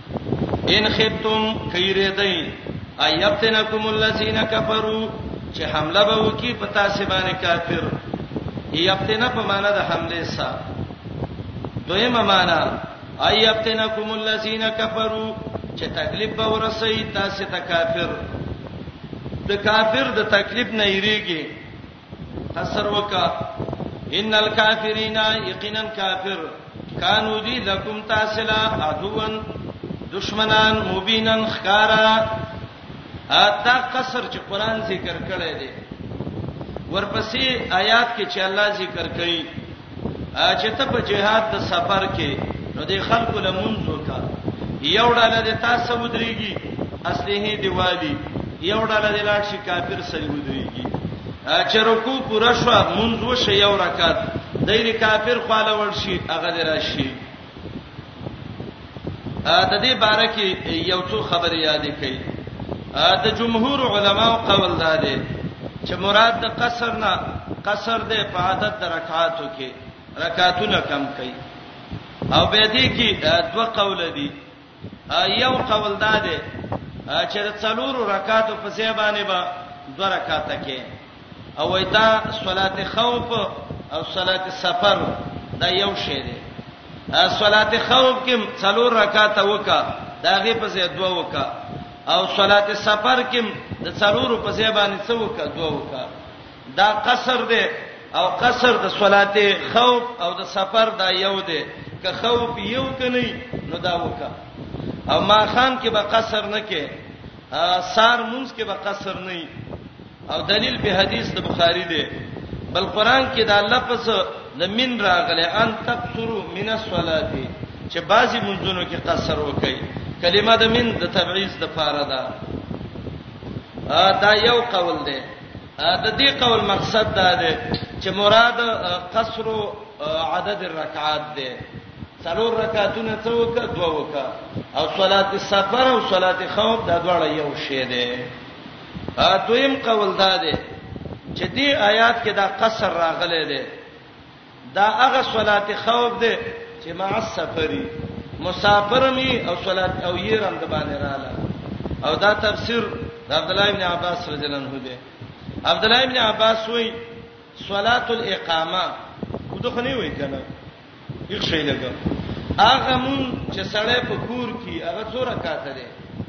ان خفتم کیره دی ایفتنکم الذین کفروا چې حمله به وکي په تاسو باندې کافر یفتنه په معنا د حمله سره دویمه معنا ایفتنکم الذین کفروا چې تکلیف به ورسي تاسو ته کافر د کافر د تکلیف نه یریږي قصر وکا ان الکافرین یقینا کافر کانو دی لکم تاسلا عدوان دشمنان مبینن خکارا دا قصر چې قران ذکر کړی دی ورپسې آیات کې چې الله ذکر کوي چې ته په جهاد د سفر کې نو د خلکو لمونځ وکا یو ډاله د تاسو ودرېږي اصله دی والی یو ډاله د لاړ شي کافر سره ودرېږي چې رکوع پوره شو مونږ وشه یو رکعت دایره کافر خاله ورشي هغه دراشي د دې باره کې یو څو خبرې یادې کړي د جمهور علماو قول دا دی چې مراد د قصر نه قصر د په عادت د رکعاتو کې رکعاتونه کم کړي او به دې کې دوه قول دي یو قول دا دی چې د څلورو رکعاتو په ځای باندې به دوه رکعاته کې او وای دا صلات خوف او صلات سفر دا یو شی دی صلات خوف کې څلور رکعاته وکا داغه په ځای دوه وکا او صلات سفر کې د څلورو په ځای باندې څو وکا دوه وکا دا قصر دی او قصر د صلات خوف او د سفر دا یو دی که خوف یو کني نو دا وکا او ما خام کې به قصر نه کې سار مونږ کې به قصر نه او دلیل په حدیث د بخاری دی بل قران کې دا لفظ د من راغله ان تقصروا من الصلاه چې بعضی منځونو کې قصر وکي کلمه د من د تبعیض د فاره ده دا یو قول دی د دې قول مقصد دا دی چې مراد قصر عدد الرکعات دی څلور رکعاتونه څو وکړه دوه وکړه او صلات السفر او صلات خوف دا دواړه یو شی دی ا دویم قول دا دی چې دې آیات کې دا قصر راغلی دی دا هغه صلات خوف دی چې مع السفری مسافر می او صلات او یې رم د باندې رااله او دا تفسیر د عبد الله ابن عباس رضی الله عنه دی عبد الله ابن عباس وای صلات الاقامه وته خنی وای کنه یو شی لګا هغه مون چې سړی په کور کې هغه څو رکعات دی